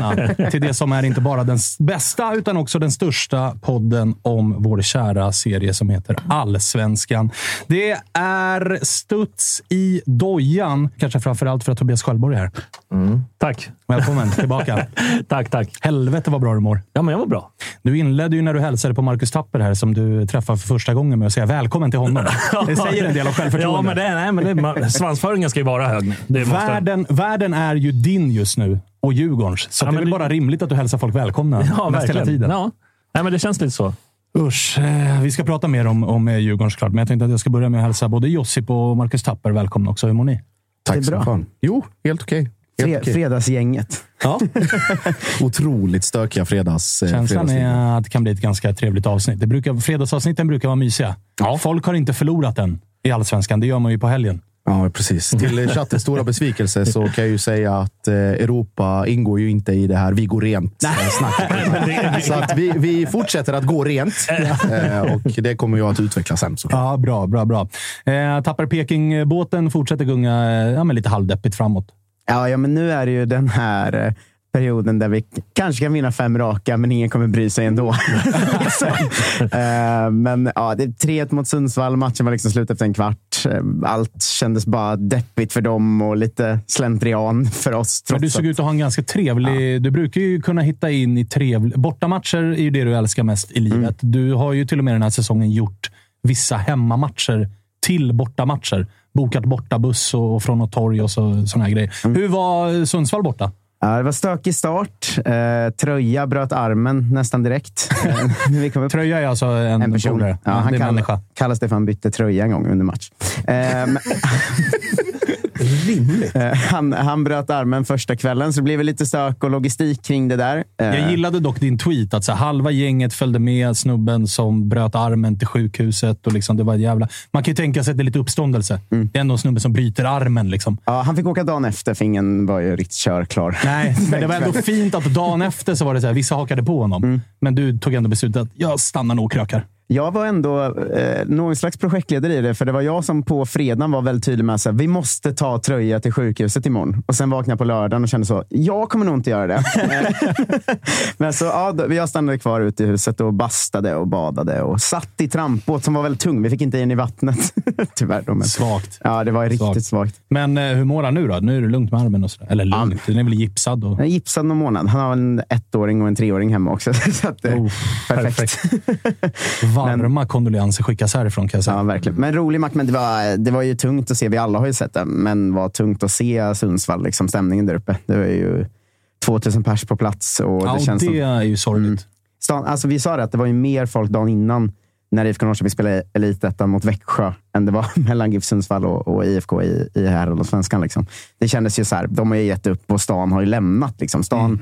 Välkomna till det som är inte bara den bästa, utan också den största podden om vår kära serie som heter Allsvenskan. Det är studs i dojan, kanske framförallt för att Tobias Sköldborg är här. Tack. Välkommen tillbaka. tack, tack. Helvete vad bra du mår. Ja, men jag var bra. Du inledde ju när du hälsade på Marcus Tapper här, som du träffade för första gången med att säga välkommen till honom. Det säger en del av Ja, självförtroendet. men, det, nej, men det, man- svansföringen ska ju vara hög. Det måste, Världen, världen är ju din just nu och Djurgårdens. Så Ja, det är väl det- bara rimligt att du hälsar folk välkomna ja, mest hela tiden. Ja. Nej, men det känns lite så. Usch, eh, vi ska prata mer om, om eh, Djurgården såklart, men jag tänkte att jag ska börja med att hälsa både Josip och Marcus Tapper välkomna också. Hur mår ni? Tack så fan. Jo, helt okej. Helt Fre-. Fredagsgänget. Ja. Otroligt stökiga fredags, eh, Känslan är att det kan bli ett ganska trevligt avsnitt. Det brukar, fredagsavsnitten brukar vara mysiga. Folk har inte förlorat än i Allsvenskan. Det gör man ju på helgen. Ja, precis. Till chattens stora besvikelse så kan jag ju säga att eh, Europa ingår ju inte i det här vi går rent eh. Så att vi, vi fortsätter att gå rent och det kommer ju att utvecklas sen. Så. Ja, bra, bra, bra. Eh, Tapper Peking-båten fortsätter gunga ja, men lite halvdeppigt framåt. Ja, ja, men nu är det ju den här eh, perioden där vi kanske kan vinna fem raka, men ingen kommer bry sig ändå. Så, eh, men ja, det är 3-1 mot Sundsvall. Matchen var liksom slut efter en kvart. Eh, Allt kändes bara deppigt för dem och lite slentrian för oss. Men du såg ut att ha en ganska trevlig... Du brukar ju kunna hitta in i trevliga... Bortamatcher är ju det du älskar mest i Mm. livet. Du har ju till och med den här säsongen gjort vissa hemmamatcher till bortamatcher. Bokat bortabuss och, och från något torg och så, såna här grejer. Mm. Hur var Sundsvall borta? Ja, det var stökig start. Eh, Tröja bröt armen nästan direkt. Eh. Tröja är alltså en, en person. polare. Ja, Ja, han kall, människa. kallas det för han bytte tröja en gång under match. Eh, men- Rimligt. Eh, han, han bröt armen första kvällen, så det blev lite stök och logistik kring det där. Eh, Jag gillade dock din tweet att så här, halva gänget följde med snubben som bröt armen till sjukhuset. Och liksom, det var jävla... Man kan ju tänka sig att det är lite uppståndelse. Mm. Det är ändå en snubbe som bryter armen. Liksom. Ja, han fick åka dagen efter, för ingen var ju riktigt körklar. Nej, men det var ändå fint att dagen efter så var det så här, vissa hakade på honom. Mm. Men du tog ändå beslutet att jag stannar nog och krökar. Jag var ändå eh, någon slags projektledare i det, för det var jag som på fredagen var väldigt tydlig med att vi måste ta tröja till sjukhuset imorgon. Och sen vaknade jag på lördagen och kände så, jag kommer nog inte göra det. Men så, ja, då, jag stannade kvar ute i huset och bastade och badade och satt i trampbåt som var väldigt tung. Vi fick inte in i vattnet, tyvärr. Då, men, Svagt. ja, det var riktigt svagt. Men eh, hur mår han nu då? Nu är det lugnt med armen och sådär. Eller lugnt, den är väl gipsad. Och... Han är gipsad någon månad. Han har en ettåring och en treåring hemma också. Så att, eh, Oh, perfekt. Varma kondolenser skickas härifrån kan jag säga. Ja, verkligen. Men rolig match. Men det var, det var ju tungt att se. Vi alla har ju sett det, men var tungt att se Sundsvall. Liksom, stämningen där uppe. Det var ju 2000 pers på plats. Och Ja, det och känns det som, är ju sorgligt. stan, alltså vi sa det, att det var ju mer folk dagen innan när IFK Norrköping spelade Elitettan mot Växjö än det var mellan GIF Sundsvall och, och IFK i, i herrallsvenskan. Liksom. Det kändes ju så här, de har ju gett upp och stan har ju lämnat. Liksom. Stan,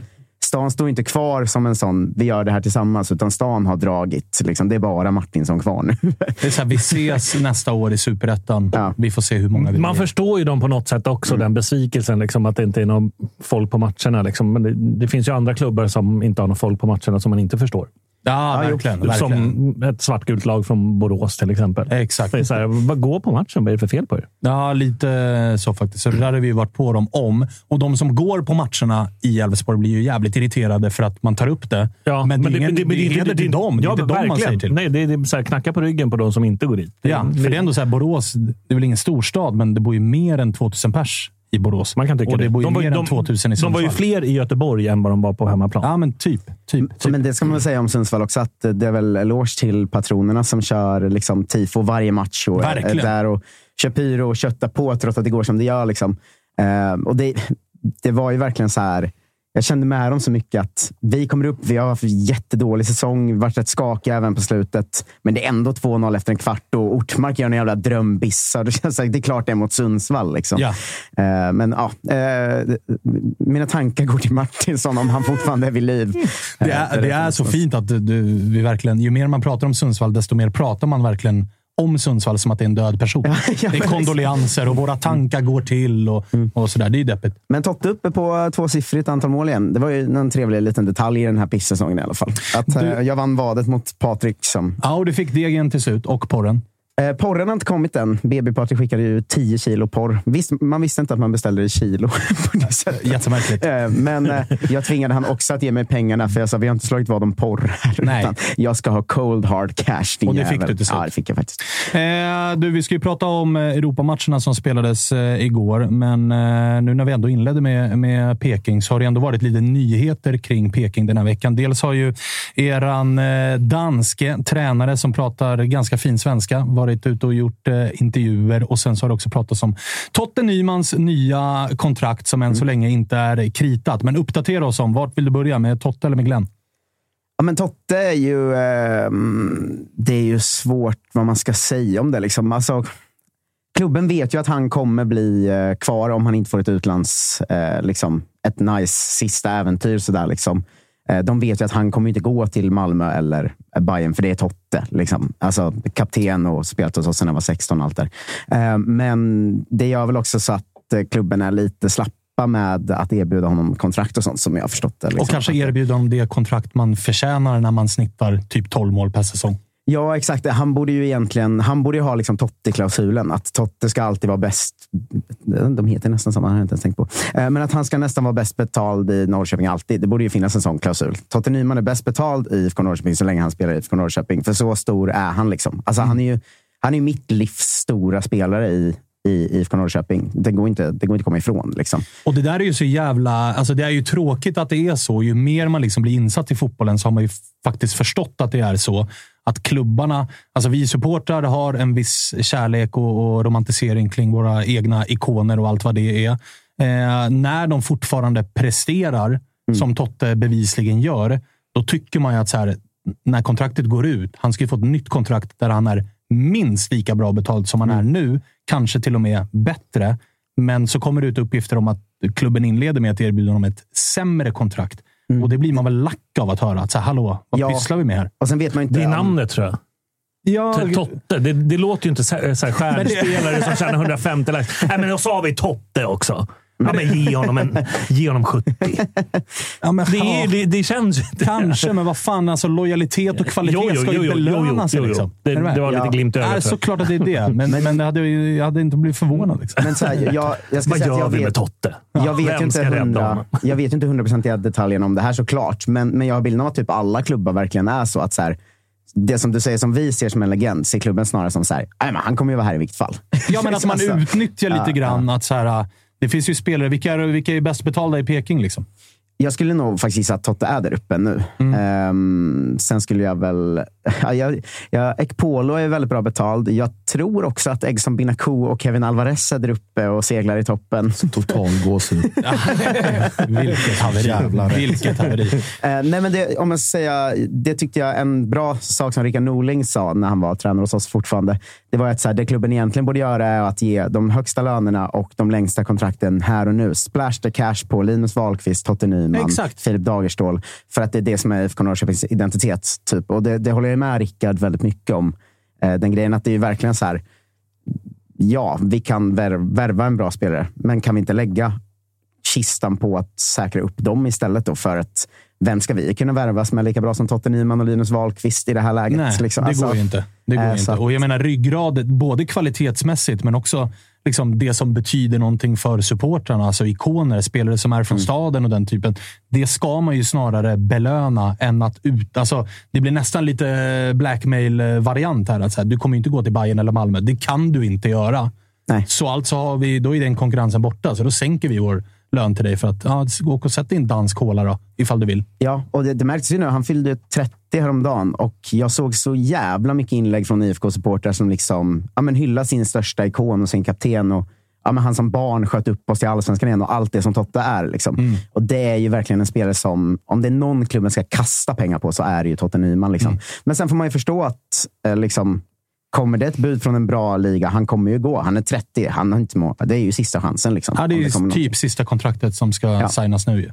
stan står inte kvar som en sån, vi gör det här tillsammans, utan stan har dragit. Liksom. Det är bara Martinsson kvar nu. Det är så här, vi ses nästa år i Superettan. Vi får se hur många vi Man blir. förstår ju dem på något sätt också, den besvikelsen. Liksom, att det inte är någon folk på matcherna. Liksom. Men det, det finns ju andra klubbar som inte har någon folk på matcherna som man inte förstår. Ja, verkligen. verkligen. Som ett svartgult lag från Borås till exempel. Exakt. Det är så här, gå på matchen. Vad är det för fel på er? Ja, lite så faktiskt. Så det där har vi varit på dem om. Och de som går på matcherna i Elfsborg blir ju jävligt irriterade för att man tar upp det. Ja, men, det är ingen, det, det, inte- heder till dem. Det är inte dem man säger till. Nej, det är, det är så här, knacka på ryggen på de som inte går dit. Det, Ja, för det är ändå så här, Borås, det är väl ingen storstad, men det bor ju mer än 2000 pers i Borås. Man kan tycka och det. det. bor ju De var än de- 2000 i de var ju fler i Göteborg än vad de var på hemmaplan. Ja, men typ. typ, typ. Men det ska man väl säga om Sundsvall också, att det är väl eloge till patronerna som kör liksom, tifo varje match och är Verkligen. där och kör pyro och köttar på trots att det går som det gör. Liksom. Eh, och det, det var ju verkligen så här. Jag kände med dem så mycket att vi kommer upp. Vi har haft en jättedålig säsong, varit rätt skakiga även på slutet. Men det är ändå 2-0 efter en kvart och Ortmark gör en jävla drömbissa. Det, känns, det är klart det är mot Sundsvall. Liksom. Ja. Eh, men ja, eh, mina tankar går till Martinsson om han fortfarande är vid liv. Det Eh, är, det är så fint att du, vi verkligen, ju mer man pratar om Sundsvall, desto mer pratar man verkligen om Sundsvall som att det är en död person. ja, det är men kondolenser och våra tankar går till och, och sådär. Det är ju deppigt. Men Totte uppe på tvåsiffrigt antal mål igen. Det var ju en trevlig liten detalj i den här pisssäsongen i alla fall. Att, Du- eh, jag vann vadet mot Patrik. Som, Ja, och du fick degen till slut och porren. Eh, porren har inte kommit än. BB-Patrik skickade ju 10 kilo porr. Visst, man visste inte att man beställde i kilo. på det sättet. Jättemärkligt. Eh, Men eh, jag tvingade han också att ge mig pengarna, för jag sa vi har inte slagit vad om porr här. Nej. Utan jag ska ha cold hard cash. din Och det fick jävel. du till slut. Ja, det fick jag faktiskt. Du, vi ska ju prata om Europamatcherna som spelades igår, men nu när vi ändå inledde med, med Peking så har det ändå varit lite nyheter kring Peking den här veckan. Dels har ju eran danske tränare som pratar ganska fin svenska varit ute och gjort eh, intervjuer och sen så har det också pratats om Totte Nymans nya kontrakt som än så länge inte är kritat. Men uppdatera oss om vart vill du börja? Med Totte eller med Glenn? Ja, men Totte är ju... ehm, det är ju svårt vad man ska säga om det. Liksom. Alltså, klubben vet ju att han kommer bli eh, kvar om han inte får ett utlands... Eh, liksom, ett nice sista äventyr. Sådär, liksom. Eh, de vet ju att han kommer inte gå till Malmö eller Bayern för det är Totte. Liksom. Alltså, kapten och spelat hos oss sedan han var 16 och allt där. Eh, men det gör väl också så att eh, klubben är lite slappa med att erbjuda honom kontrakt och sånt som jag har förstått det. Liksom. Och kanske erbjuda honom det kontrakt man förtjänar när man snittar typ 12 mål per säsong. Ja, exakt. Han borde ju egentligen han borde ju ha liksom Totte-klausulen. Att Totte ska alltid vara bäst. De heter nästan samma, har jag inte ens tänkt på. Eh, men att han ska nästan vara bäst betald i Norrköping alltid. Det borde ju finnas en sån klausul. Totte Nyman är bäst betald i IFK Norrköping så länge han spelar i IFK Norrköping. För så stor är han. liksom. Alltså, Han är ju han är mitt livs stora spelare i, i IFK Norrköping. Det går inte, det går inte att komma ifrån. Liksom. Och det där är ju så jävla... Alltså det är ju tråkigt att det är så. Ju mer man liksom blir insatt i fotbollen så har man ju faktiskt förstått att det är så. Att klubbarna, alltså vi supportrar har en viss kärlek och, och romantisering kring våra egna ikoner och allt vad det är. Eh, när de fortfarande presterar, som Totte bevisligen gör, då tycker man ju att så här, när kontraktet går ut, han ska ju få ett nytt kontrakt där han är minst lika bra betald som han är nu. Kanske till och med bättre. Men så kommer det ut uppgifter om att klubben inleder med att erbjuda honom ett sämre kontrakt. Och det blir man väl lack av att höra. Att så här, Hallå, vad Ja. pysslar vi med här? Och sen vet man inte... Det är namnet tror jag. Ja, Totte. Det, det låter ju inte så här, så här stjärnspelare som tjänar 150 lax. Nej, men så har vi Totte också. Ja, men ge honom, en, ge honom 70. Ja, men, Det, är, det, det känns ju inte. Kanske, men vad fan. Alltså, lojalitet och kvalitet Jo, jo, ska ju jo, jo, belönas. jo, jo, jo. Liksom. Det- det var lite glimt i ögat där. såklart att det är det. Men, men, det hade, ju- jag hade inte blivit förvånad. Liksom. Men så här, jag, jag ska Vad säga att gör jag vi vet, med Totte? Jag vet, ju inte ska rädda hundra, honom? jag vet inte hundraprocentiga detaljerna om det här såklart, men, men jag har bilden av att typ alla klubbar verkligen är så att så här, det som du säger som vi ser som en legend ser klubben snarare som så här, "Nej, men han kommer ju vara här i vilket fall. Ja, men att man utnyttjar lite ja, grann att så här, det finns ju spelare. Vilka är, vilka är bäst betalda i Peking? Liksom? Jag skulle nog faktiskt gissa att Totte är där uppe nu. Ehm, sen skulle jag väl... Ja, jag, jag, Ekpolo är väldigt bra betald. Jag tror också att Egson Binaku och Kevin Alvarez är där uppe och seglar i toppen. Total gåshud. Vilket haveri. Vilket haveri. Eh, nej, men det, om jag ska säga, det tyckte jag en bra sak som Rickard Norling sa när han var tränare hos oss fortfarande. Det var att så här, det klubben egentligen borde göra är att ge de högsta lönerna och de längsta kontrakten här och nu. Splash the cash på Linus Wahlqvist, Totte Nyman, Exakt. Filip Dagerstål. För att det är det som är IFK Norrköpings identitet. Typ. Och det, det håller jag med Rickard väldigt mycket om. Eh, den grejen att det är verkligen så här. Ja, vi kan vär, värva en bra spelare, men kan vi inte lägga kistan på att säkra upp dem istället då för att vem ska vi kunna värva som är lika bra som Totte Nyman och Linus Wahlqvist i det här läget? Nej, liksom? det Alltså, går ju inte. Det går så inte. Och jag menar ryggradet, både kvalitetsmässigt men också liksom det som betyder någonting för supportrarna. Alltså ikoner, spelare som är från Mm. staden och den typen. Det ska man ju snarare belöna än att ut... Alltså, det blir nästan lite blackmail-variant här. Att så här, du kommer inte gå till Bayern eller Malmö. Det kan du inte göra. Nej. Så alltså har vi, då är den konkurrensen borta. Så då sänker vi vår lön till dig för att ja, åk och sätt din dansk cola då, ifall du vill. Ja, och det, det märktes ju nu. Han fyllde ju 30 häromdagen och jag såg så jävla mycket inlägg från IFK-supportrar som liksom, ja, men hyllar sin största ikon och sin kapten. Och, ja, men han som barn sköt upp oss till allsvenskan igen och allt det som Totte är. Liksom. Och Det är ju verkligen en spelare som, om det är någon klubben ska kasta pengar på så är det ju Totte Nyman. Liksom. Men sen får man ju förstå att eh, liksom, Kommer det ett bud från en bra liga, han kommer ju gå. Han är 30. Han har inte må- det är ju sista chansen. Liksom, Ja, det är ju något. typ sista kontraktet som ska Ja. signas nu.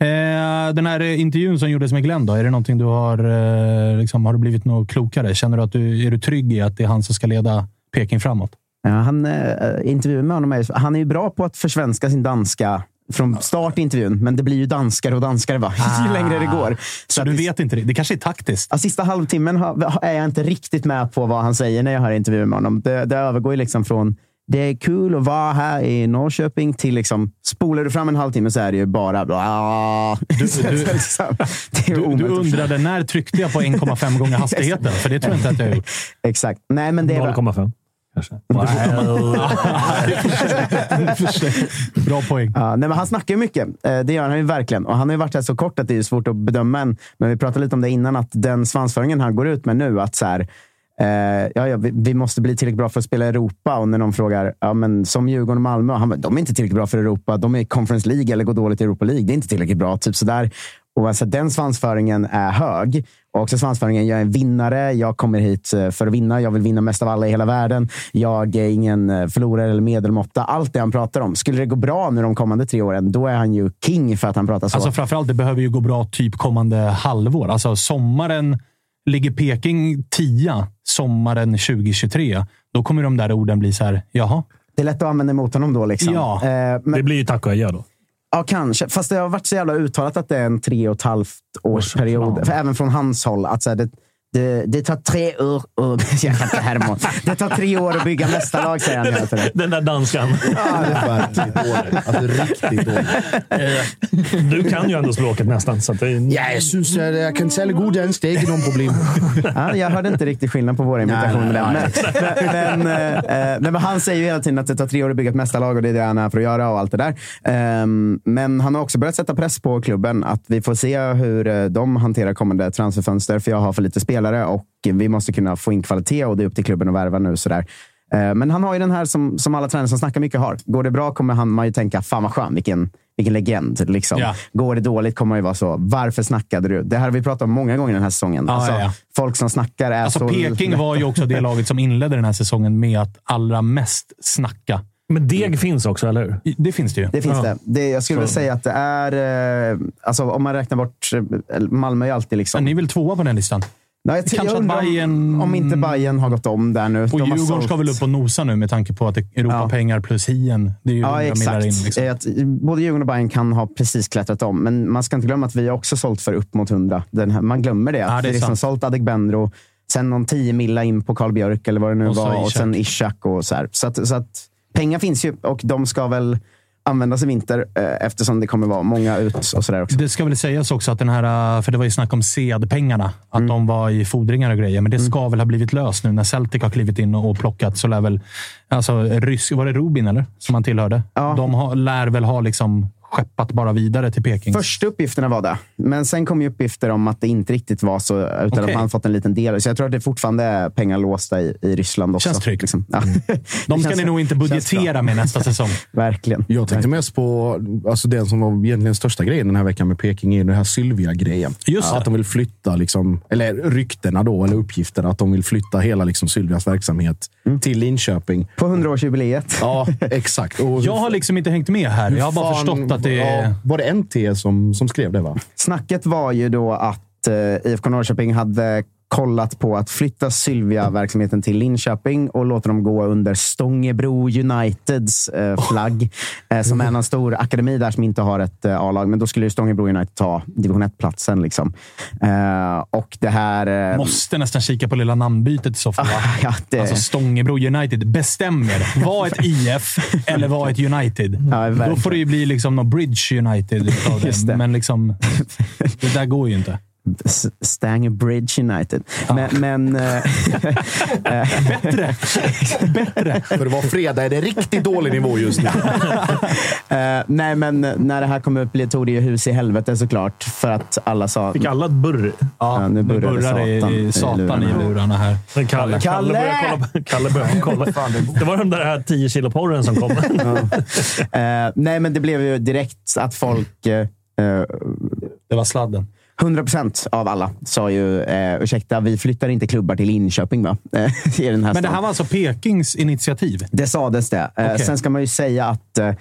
Eh, den här intervjun som gjordes med Glenn, då, är det någonting du har, eh, liksom, har du blivit något klokare? Känner du att du är du trygg i att det är han som ska leda Peking framåt? Ja, han, äh, intervjun med honom är, han är ju bra på att försvenska sin danska från start i intervjun, men det blir ju danskare och danskare va? ju längre det går. Ah. Så att du det- vet inte det? Det kanske är taktiskt? Ja, sista halvtimmen är jag inte riktigt med på vad han säger när jag har intervjuer med honom. Det, det övergår ju liksom från det är kul att vara här i Norrköping till liksom, spolar du fram en halvtimme så är det ju bara... Bla, du, du- liksom, Du, du undrade när tryckte jag på 1,5 gånger hastigheten? För det tror jag inte att jag har gjort. Exakt. Nej, men det är, 0,5 kanske. Bra poäng. Ja, nej, men han snackar ju mycket. Eh, Det gör han ju verkligen. Och han har ju varit här så kort att det är svårt att bedöma än. Men vi pratade lite om det innan, att den svansföringen han går ut med nu, att så här, eh, ja, ja, vi, vi måste bli tillräckligt bra för att spela i Europa. Och när någon frågar, ja, men som Djurgården och Malmö, han, bara, de är inte tillräckligt bra för Europa. De är i Conference League eller går dåligt i Europa League. Det är inte tillräckligt bra. Typ sådär. Och alltså, den svansföringen är hög. Och också svansföringen, jag är en vinnare. Jag kommer hit eh, för att vinna. Jag vill vinna mest av alla i hela världen. Jag är ingen eh, förlorare eller medelmåtta. Allt det han pratar om. Skulle det gå bra nu de kommande tre åren, då är han ju king för att han pratar så. Alltså framförallt, det behöver ju gå bra typ kommande halvår. Alltså sommaren ligger Peking tia sommaren 2023. Då kommer de där orden bli så här, jaha. det är lätt att använda emot honom då. Liksom. Ja. Eh, men, Det blir ju tack och adjö då. Ja, kanske. Fast det har varit så jävla uttalat att det är en tre och ett halvt års period. För även från hans håll. Att så här, det, det, det tar tre år och, jag kan inte härma. Det tar tre år att bygga nästa lag, säger han hela tiden. Den där danskan. Verkligen dåligt. Alltså riktigt dåligt. Du kan ju ändå språket nästan. Så att det, Ja, jag syns att jag kan tala god dansk. Det är inte något problem. Ja, jag hörde inte riktigt skillnad på våra imitationer. Nej, Men, men, eh, eh, men han säger ju hela tiden att det tar tre år att bygga ett mästarlag och det är det han är för att göra och allt det där. Ehm, men han har också börjat sätta press på klubben att vi får se hur eh, de hanterar kommande transferfönster. För jag har för lite spelare och vi måste kunna få in kvalitet och det är upp till klubben att värva nu. Sådär. Eh, Men han har ju den här som, som alla tränare som snackar mycket har. Går det bra kommer han, man ju tänka, fan vad skön, vilken, vilken legend. Liksom. Ja. Går det dåligt kommer man ju vara så, varför snackade du? Det här har vi pratat om många gånger den här säsongen. Ja, alltså, ja, ja. Folk som snackar är Alltså så... Peking var ju också det laget som inledde den här säsongen med att allra mest snacka. men deg finns också, eller hur? Det finns det ju. Det finns Ja. det. det. Jag skulle Så- väl säga att det är... Eh, alltså, om man räknar bort... eh, Malmö är alltid liksom... Men ni är väl tvåa på den listan? Nej, jag, Kanske jag undrar Bayern- om inte Bayern har gått om där nu. Och De har Djurgården sålt- ska väl upp och nosa nu med tanke på att Europapengar plus hien. Det är ju Ja, 100 millar exakt. in. Liksom. Att både Djurgården och Bayern kan ha precis klättrat om, men man ska inte glömma att vi har också sålt för upp mot 100. Den här, man glömmer det. Ja, det är vi liksom sant. sålt Adegbenro, sen någon 10 milla in på Karl Björk eller vad det nu Och var, och sen Ishak och så här. Så att, så att pengar finns ju och de ska väl användas i vinter eh, eftersom det kommer vara många ut och sådär också. Det ska väl sägas också att den här, för det var ju snack om SED-pengarna, att Mm. de var i fordringar och grejer. Men det ska väl ha blivit löst nu när Celtic har klivit in och plockat. Så lär väl, alltså, rysk, var det Rubin eller? Som han tillhörde? Ja. De har, lär väl ha liksom skeppat bara vidare till Peking. Första uppgifterna var det, men sen kom ju uppgifter om att det inte riktigt var så, utan Okej. att man fått en liten del. Så jag tror att det fortfarande är pengar låsta i, i Ryssland också. Känns tryggt. Liksom. Ja. De Det ska ni nog inte budgetera med nästa säsong. Verkligen. Jag tänkte mest på alltså den som var egentligen största grejen den här veckan med Peking, är den här Sylvia-grejen. Just det. Att de vill flytta, liksom, eller ryktena då, eller uppgifterna, att de vill flytta hela liksom, Sylvias verksamhet Mm. till Linköping. På 100-årsjubileet. Ja, exakt. Och Jag har liksom inte hängt med här. Jag har bara fan- förstått att det är... Ja, var det NT som, som skrev det? va? Snacket var ju då att eh, IFK Norrköping hade kollat på att flytta Sylvia-verksamheten till Linköping och låta dem gå under Stångebro Uniteds eh, flagg. Eh, som är en stor akademi där som inte har ett eh, A-lag. Men då skulle ju Stångebro United ta division 1-platsen. Liksom. Eh, och det här... Eh, Måste nästan kika på lilla namnbytet i så fall. ja, det, Alltså Stångebro United. Bestäm er. Var ett IF eller var ett United. Ja. Då får det ju bli liksom någon Bridge United. Men liksom, det där går ju inte. Stanger Bridge United. Men, men eh, Bättre! Bättre! För det var fredag är det riktigt dålig nivå just nu. eh, nej, men när det här kom upp tog det ju hus i helvete såklart. För att alla sa... Fick alla ett burr? Ja, nu nu burrar det satan i i satan i lurarna. här. Men Kalle, Kalle, började kolla, Kalle började kolla. Det var den där här 10 kilo porren som kom. Eh, nej, men det blev ju direkt att folk... Eh, Det var sladden. 100 procent av alla sa ju eh, ursäkta, vi flyttar inte klubbar till Linköping va? Eh, I den här Men det här var alltså Pekings initiativ? Det sades det. Eh, Okej. Sen ska man ju säga att eh,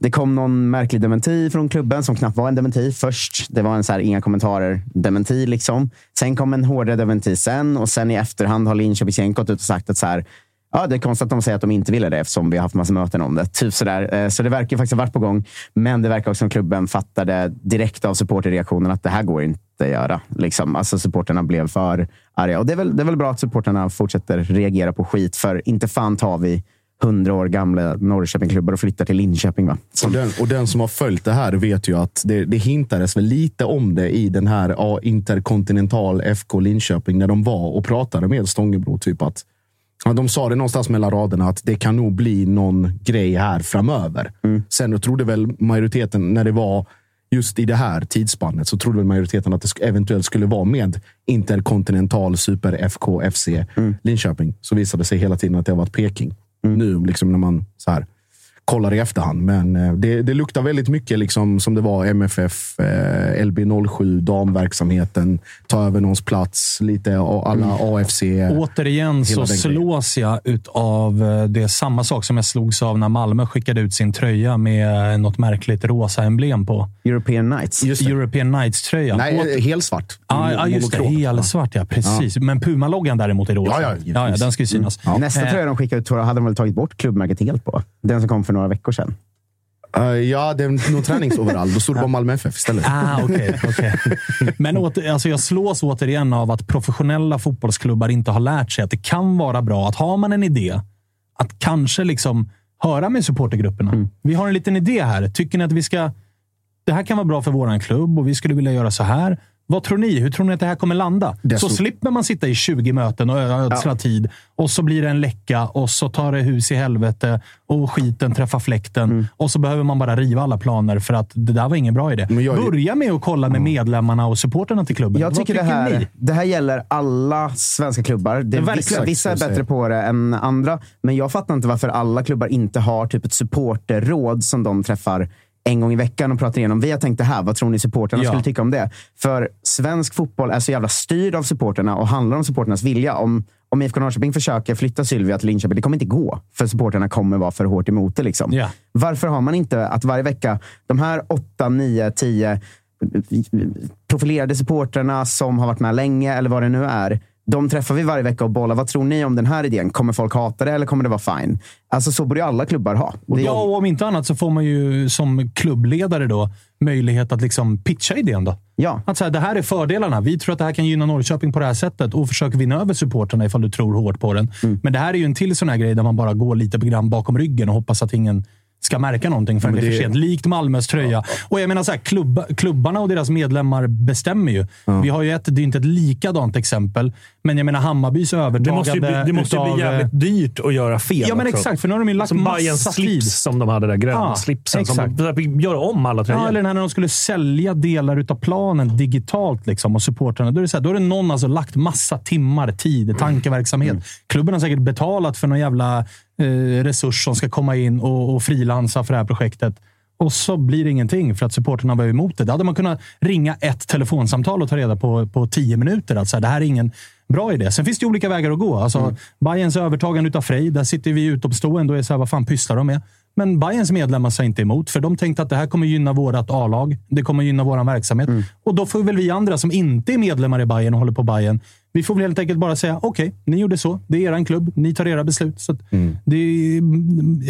det kom någon märklig dementi från klubben som knappt var en dementi först. Det var en så här, inga kommentarer-dementi. Liksom. Sen kom en hårdare dementi sen och sen i efterhand har Linköpings gäng gått ut och sagt att så här, Ja, det är konstigt att de säger att de inte ville det eftersom vi har haft massa möten om det. Typ sådär. Eh, så det verkar faktiskt ha varit på gång. Men det verkar också som klubben fattade direkt av supporterreaktionen att det här går inte att göra. Liksom. Alltså supporterna blev för arga. Och det är, väl, det är väl bra att supporterna fortsätter reagera på skit. För inte fan tar vi hundra år gamla Norrköpingklubbar och flyttar till Linköping. Va? Och den, och den som har följt det här vet ju att det, det hintades väl lite om det i den här ja, Interkontinental FK Linköping när de var och pratade med Stångebro. Typ att, ja, de sa det någonstans mellan raderna att det kan nog bli någon grej här framöver. Sen jag trodde väl majoriteten, när det var just i det här tidsspannet, så trodde väl majoriteten att det eventuellt skulle vara med Intercontinental Super FK FC Linköping. Så visade det sig hela tiden att det har varit Peking. Nu liksom när man så här kollar i efterhand. Men eh, det, det luktar väldigt mycket liksom som det var MFF, eh, LB07, damverksamheten, ta över någons plats, lite alla AFC. Återigen så slås jag av eh, det samma sak som jag slogs av när Malmö skickade ut sin tröja med något märkligt rosa emblem på. European Nights. Just det. European Nights-tröjan. Nej, Åter- eh, helsvart. Ja, ja, just det. Helsvart, ja. Precis. Men Puma-loggan däremot är rosa. Ja, ja, ja, ja, den ska ju synas. Nästa Eh, tröja de skickade ut tror jag hade de väl tagit bort klubbmärket helt på. Den som kom för några veckor sedan. Eh, ja, det är nog träningsoverall. Då stod det bara Malmö FF istället. Ah, okej. okej. Men åter, alltså jag slås återigen av att professionella fotbollsklubbar inte har lärt sig att det kan vara bra att har man en idé, att kanske liksom höra med supportergrupperna. Vi har en liten idé här. Tycker ni att vi ska... Det här kan vara bra för våran klubb och vi skulle vilja göra så här. Vad tror ni? Hur tror ni att det här kommer landa? Det så så- slipper man sitta i 20 möten och ödsla tid och så blir det en läcka och så tar det hus i helvete och skiten träffar fläkten Mm. och så behöver man bara riva alla planer för att det där var ingen bra idé. Jag Börja med att kolla med medlemmarna och supporterna till klubben. Jag tycker det här, ni? det här gäller alla svenska klubbar. Det, verkligen. vissa, vissa är bättre på det än andra, men jag fattar inte varför alla klubbar inte har typ ett supporterråd som de träffar en gång i veckan och pratar igenom. Vi har tänkt det här, vad tror ni supporterna Ja. skulle tycka om det? För svensk fotboll är så jävla styrd av supporterna och handlar om supporternas vilja. Om, om IFK Norrköping försöker flytta Sylvia till Linköping, det kommer inte gå. För supporterna kommer vara för hårt emot det. Liksom. Ja. Varför har man inte att varje vecka, de här 8, 9, 10 profilerade supportrarna som har varit med länge eller vad det nu är. De träffar vi varje vecka och bollar. Vad tror ni om den här idén? Kommer folk hata det eller kommer det vara fine? Alltså så borde ju alla klubbar ha. Det, Ja, och om inte annat så får man ju som klubbledare då möjlighet att liksom pitcha idén. Då. ja. Att så här, det här är fördelarna. Vi tror att det här kan gynna Norrköping på det här sättet och försöker vinna över supporterna ifall du tror hårt på den. Men det här är ju en till sån här grej där man bara går lite grann bakom ryggen och hoppas att ingen ska märka någonting förrän men det är för det- sent. Likt Malmös tröja. Och jag menar så här, klubba, klubbarna och deras medlemmar bestämmer ju. Vi har ju ett, det är inte ett likadant exempel, men jag menar Hammarbys Det övertagande måste ju bli, det måste ju utav, bli eh, jävligt dyrt att göra fel. Ja, men också. exakt. För nu har de ju lagt Som massa tid. slips som de hade där. Gröna Ja, slipsen. Som exakt. de fick göra om alla tröjor. Ja, eller när de skulle sälja delar av planen digitalt liksom, och supportrarna. Då är det, så här, då är det någon alltså lagt massa timmar, tid, tankeverksamhet. Klubben har säkert betalat för någon jävla eh, resurs som ska komma in och, och frilansa för det här projektet. Och så blir det ingenting för att supporterna var emot det. Då hade man kunnat ringa ett telefonsamtal och ta reda på på tio minuter att så här, det här är ingen bra idé. Sen finns det olika vägar att gå. Alltså, Mm. Bayerns övertagande av Frej, där sitter vi utomstående och är så här, vad fan pysslar de med? Men Bayerns medlemmar sa inte emot, för de tänkte att det här kommer gynna vårt A-lag. Det kommer gynna vår verksamhet. Mm. Och då får väl vi andra som inte är medlemmar i Bayern och håller på Bayern, vi får väl helt enkelt bara säga okej, ni gjorde så. Det är er klubb. Ni tar era beslut. Så att Mm. det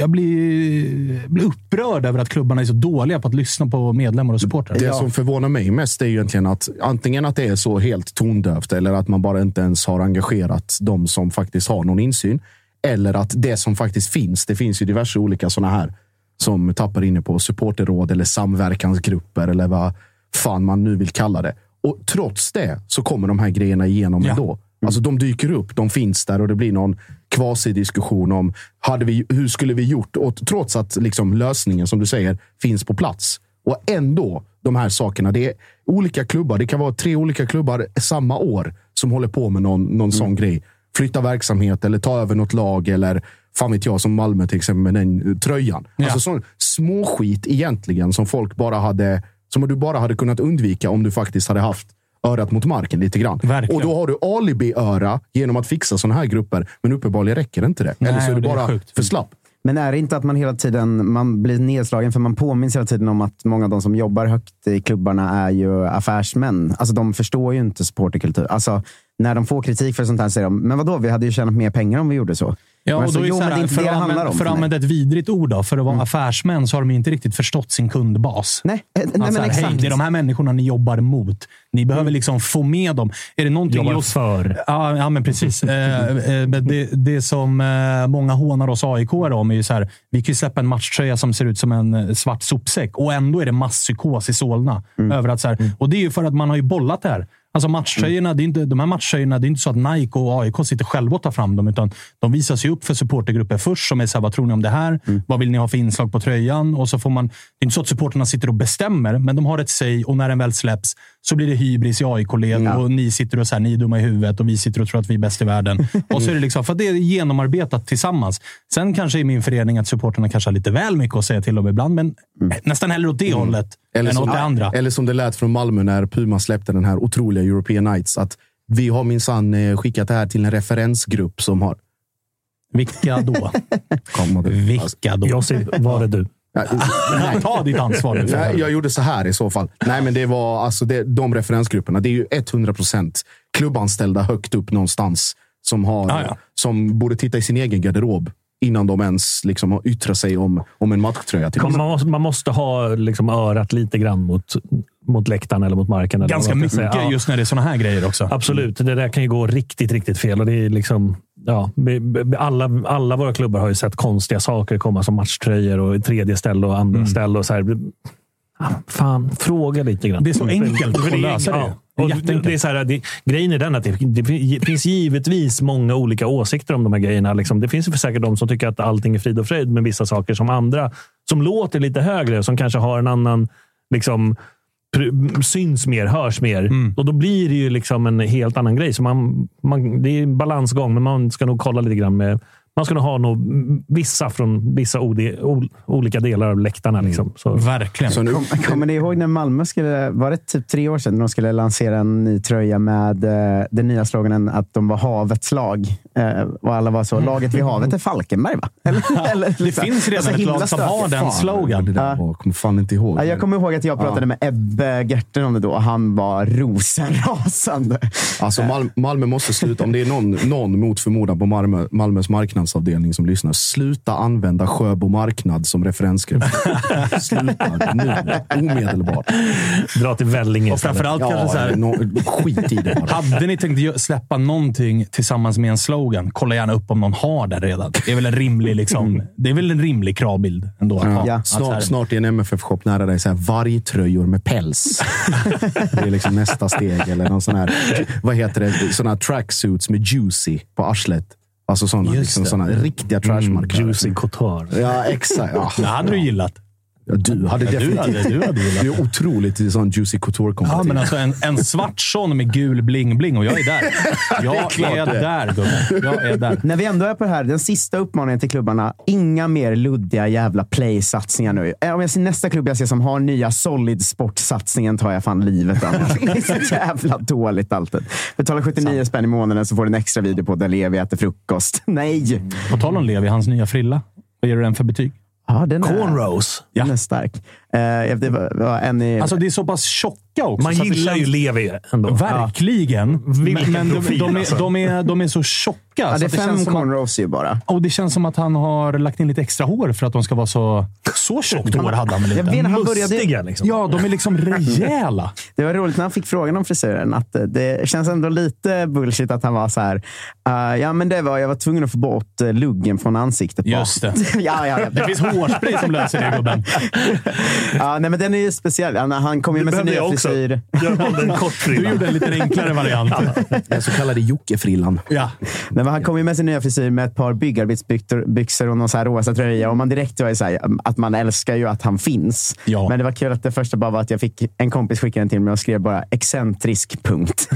jag blir, blir upprörd över att klubbarna är så dåliga på att lyssna på medlemmar och supportrar. Det som förvånar mig mest är ju egentligen att antingen att det är så helt tondövt eller att man bara inte ens har engagerat de som faktiskt har någon insyn. Eller att det som faktiskt finns, det finns ju diverse olika sådana här som tappar inne på supporterråd eller samverkansgrupper eller vad fan man nu vill kalla det. Och trots det så kommer de här grejerna igenom Ja. ändå. Alltså de dyker upp, de finns där och det blir någon quasi-diskussion om hade vi, hur skulle vi gjort? Och trots att liksom lösningen, som du säger, finns på plats. Och ändå, de här sakerna. Det är olika klubbar. Det kan vara tre olika klubbar samma år som håller på med någon, någon sån grej. Flytta verksamhet eller ta över något lag eller fan vet jag, som Malmö till exempel med den eh, tröjan. Ja. Alltså sån småskit egentligen som folk bara hade, som du bara hade kunnat undvika om du faktiskt hade haft örat mot marken lite grann. Verkligen. Och då har du alibi-öra genom att fixa såna här grupper. Men uppenbarligen räcker inte det. Nej, Eller så är du det är bara sjukt. för slapp. Men är det inte att man hela tiden man blir nedslagen för man påminns hela tiden om att många av de som jobbar högt i klubbarna är ju affärsmän. Alltså de förstår ju inte supporterkultur. Alltså när de får kritik för sånt här säger de, men vadå, vi hade ju tjänat mer pengar om vi gjorde så. Ja, Men och så, då jo, så men här, inte för, att för att använda ett vidrigt ord, då, för att vara affärsmän så har de inte riktigt förstått sin kundbas. Nej, eh, nej Alltså, men här, exakt. Hej, det är de här människorna ni jobbar mot. Ni behöver liksom få med dem. Är det någonting Jobbar just... för. Ja, ja, men precis. Eh, eh, men det, det som eh, många hånar oss aik om är ju så här. Vi kan ju släppa en matchtröja som ser ut som en eh, svart sopsäck och ändå är det masspsykos i Solna. Över att så här, Och det är ju för att man har ju bollat det här. Alltså matchtröjorna, det är inte, de här matchtröjorna, det är inte så att Nike och AIK sitter själva och tar fram dem, utan de visas ju upp för supportergrupper först som är så här, vad tror ni om det här? Vad vill ni ha för inslag på tröjan? Och så får man, det är inte så att supporterna sitter och bestämmer, men de har ett säg och när den väl släpps så blir det hybris i AIK-led och ni sitter och säger ni är dumma i huvudet och vi sitter och tror att vi är bäst i världen. och så är det liksom, för det är genomarbetat tillsammans. Sen kanske i min förening att supporterna kanske har lite väl mycket att säga till om ibland, men nästan hellre åt det hållet än som, åt det andra. eller som det lät från Malmö när Puma släppte den här otroliga European Nights. Att vi har minsann eh, skickat det här till en referensgrupp som har... Vilka då? Kom, och- Vilka då? Josip, var det du? Ja, nej. Ta ditt ansvar nu. Nej, jag gjorde så här i så fall. Nej, men det var alltså det, de referensgrupperna. Det är ju 100 procent klubbanställda högt upp någonstans som, har, Ja, ja. som borde titta i sin egen garderob innan de ens liksom har yttrat sig om, om en matchtröja. Till Kommer Man måste, man måste ha liksom örat lite grann mot, mot läktaren eller mot marken. Eller Ganska mycket säga. Ja. just när det är såna här grejer också. Absolut. Det där kan ju gå riktigt, riktigt fel. Och det är liksom, ja, alla, alla våra klubbar har ju sett konstiga saker komma som matchtröjor och tredje ställe och andra ställe. Och så här. Fan, fråga lite grann. Det är så enkelt För att lösa det. ja. Och det är så här, det, grejen är den att det, det finns givetvis många olika åsikter om de här grejerna. Liksom. Det finns ju säkert de som tycker att allting är frid och fröjd med vissa saker som andra som låter lite högre, som kanske har en annan liksom, syns mer, hörs mer. Mm. Och då blir det ju liksom en helt annan grej. Så man, man, det är en balansgång, men man ska nog kolla lite grann med Man skulle ha nog vissa från vissa ode, ol, olika delar av läktarna. Liksom. Så. Verkligen. Så nu, Kom, kommer ni ihåg när Malmö skulle, var det typ tre år sedan, de skulle lansera en ny tröja med eh, den nya sloganen att de var havets lag. Eh, och alla var så, laget vid havet är Falkenberg va? Eller, eller, Det finns redan så ett lag som har den slogan. Det där var, kommer fan inte ihåg. Ja, jag kommer ihåg att jag pratade med Ebbe Gerten om det då. Han var rosenrasande. Alltså Mal Malmö måste sluta, om det är någon, någon mot förmodan på Malmö, Malmös marknadsavdelning som lyssnar, sluta använda Sjöbo marknad som referensgrupp. sluta nu, omedelbart. Dra till Vellinge Och framförallt kanske så här, no, skit i det bara. Hade ni tänkt släppa någonting tillsammans med en slogan, kolla gärna upp om någon har det redan. Det är väl en rimlig, liksom, det är väl en rimlig kravbild ändå att ha. Ja. Här- Snart, snart i en MFF-shop nära dig, så här, vargtröjor med päls. det är liksom nästa steg. Eller någon sån här, vad heter det? Såna här tracksuits med juicy på arslet. Alltså Just liksom, riktiga trashmarkörer. Juicy Couture. Ja, exakt. Ja. Det hade du gillat. Ja, du hade Ja, du definitivt... hade- du hade gillat Du är otroligt sån juicy couture Ja, men alltså en, en svart sån med gul bling-bling och jag är där. Jag är, där, gubben. Jag är där. När vi ändå är på det här, den sista uppmaningen till klubbarna. Inga mer luddiga jävla play-satsningar nu. Eh, Om jag ser nästa klubb jag ser som har nya Solid Sport-satsningen tar jag fan livet av. Det är så jävla dåligt alltid. Betala 79 spänn i månaden så får du en extra video på där Levi äter frukost. Nej! På tal om Levi, hans nya frilla. Vad ger du den för betyg? Ja, den är, Cornrows. den är stark. Eh, det var, var en i, Alltså, det är så pass tjocka också. Man gillar ju Levi ändå. Verkligen. Vilken men men de, profil, de, är, alltså. de, är, de är så tjocka. ja, det är fem cornrows ju bara. Och det känns som att han har lagt in lite extra hår för att de ska vara så... Så tjockt hår hade han väl Jag inte? han började, Mustiga liksom. Ja, de är liksom rejäla. Det var roligt när han fick frågan om frisyren. Att eh, det känns ändå lite bullshit att han var så här. "Eh, ja, men det var, jag var tvungen att få bort eh, luggen från ansiktet. bara." Just det. ja, ja, ja. Det finns hårspray som löser det, gubben. ja, nej, men den är ju speciell. Han, han kom ju med sin nya också. frisyr. Jag valde en kort Du frilla. gjorde en lite enklare variant. Den så kallade Jocke-frillan. Ja. Nej, men han kom ju med sin nya frisyr med ett par byggarbetsbyxor byxor och någon så här rosa tröja. Och man direkt var ju så här, att man älskar ju att han finns. Ja. Men det var kul att det första bara var att jag fick en kompis skicka den till mig och skrev bara excentrisk punkt.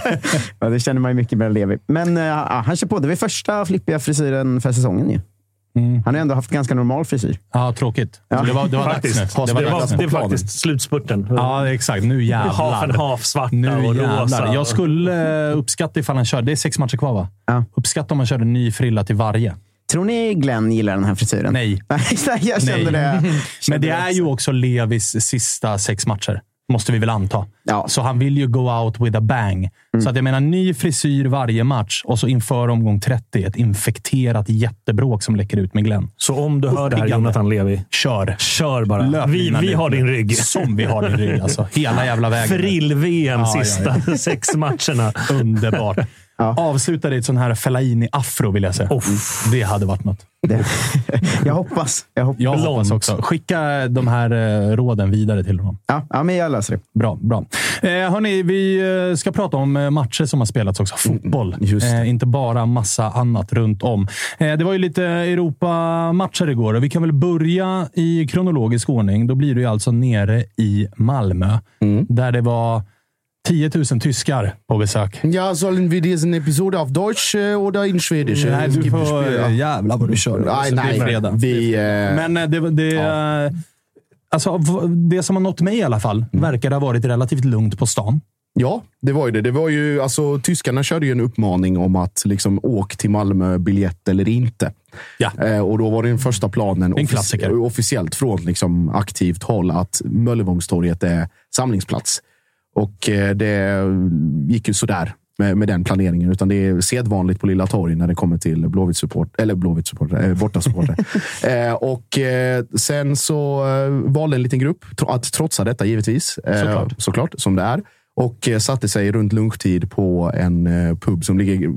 ja, det känner man ju mycket med Levi. Men ja, han kör på. Det var första flippiga frisyren för säsongen ju. Han har ändå haft ganska normal frisyr. ja, tråkigt. Så Det var, det var dags Faktiskt. nu. Det Det var, var dags det är faktiskt slutspurten. Ja, exakt. Nu Half and jävlar. half, svarta Nu och jävlar. rosa. Jag skulle eh, uppskatta ifall han körde... Det är sex matcher kvar, va? Ja. Uppskatta om han körde en ny frilla till varje. Tror ni Glenn gillar den här frisyren? Nej. Nej, jag kände Nej. det. Men Kände det är ju också Levis sista sex matcher. Måste vi väl anta. Ja. Så han vill ju go out with a bang. Så att jag menar, ny frisyr varje match och så inför omgång 30 ett infekterat jättebråk som läcker ut med Glenn. Så om du hör det här. Jonathan Levi, Kör! kör bara. Löp Vi, vi har din rygg. Som vi har din rygg. Alltså. Hela jävla vägen. Frill-VM Ja, ja, sista sex matcherna. Underbart. Avsluta det i ett sån här Fellaini-afro, vill jag säga. Det hade varit något. det. Jag hoppas. Jag hoppas. Jag hoppas också. Skicka de här eh, råden vidare till honom. Ja, ja, men jag löser det. Bra, bra. Eh, hörni, vi eh, ska prata om eh, matcher som har spelats också. Fotboll. just det. Eh, inte bara massa annat runt om. Eh, det var ju lite Europa-matcher igår och vi kan väl börja i kronologisk ordning. Då blir det ju alltså nere i Malmö, där det var 10 000 tyskar på besök. Ja, sollen wir diesen Episode auf Deutsch äh, oder in Schwedisch? Nej, du får... Ja. Jävlar vad du kör. Nej, Så det är nej. fredag. Vi, eh, Men eh, det, det, eh, alltså, det som har nått mig i alla fall verkar ha varit relativt lugnt på stan. Ja, det var ju det. det var ju, alltså, tyskarna körde ju en uppmaning om att liksom, åk till Malmö, biljett eller inte. Ja. Eh, och då var den första planen En klassiker. officiellt från liksom, aktivt håll att Möllevångstorget är samlingsplats. Och eh, det gick ju sådär med, med den planeringen. Utan det är sedvanligt på Lilla Torg när det kommer till Blåvitt support, eller Blåvitt support, eh, bortasupportrar. eh, och eh, sen så eh, valde en liten grupp att trotsa detta givetvis. Eh, Såklart. såklart, som det är. Och satte sig runt lunchtid på en pub som ligger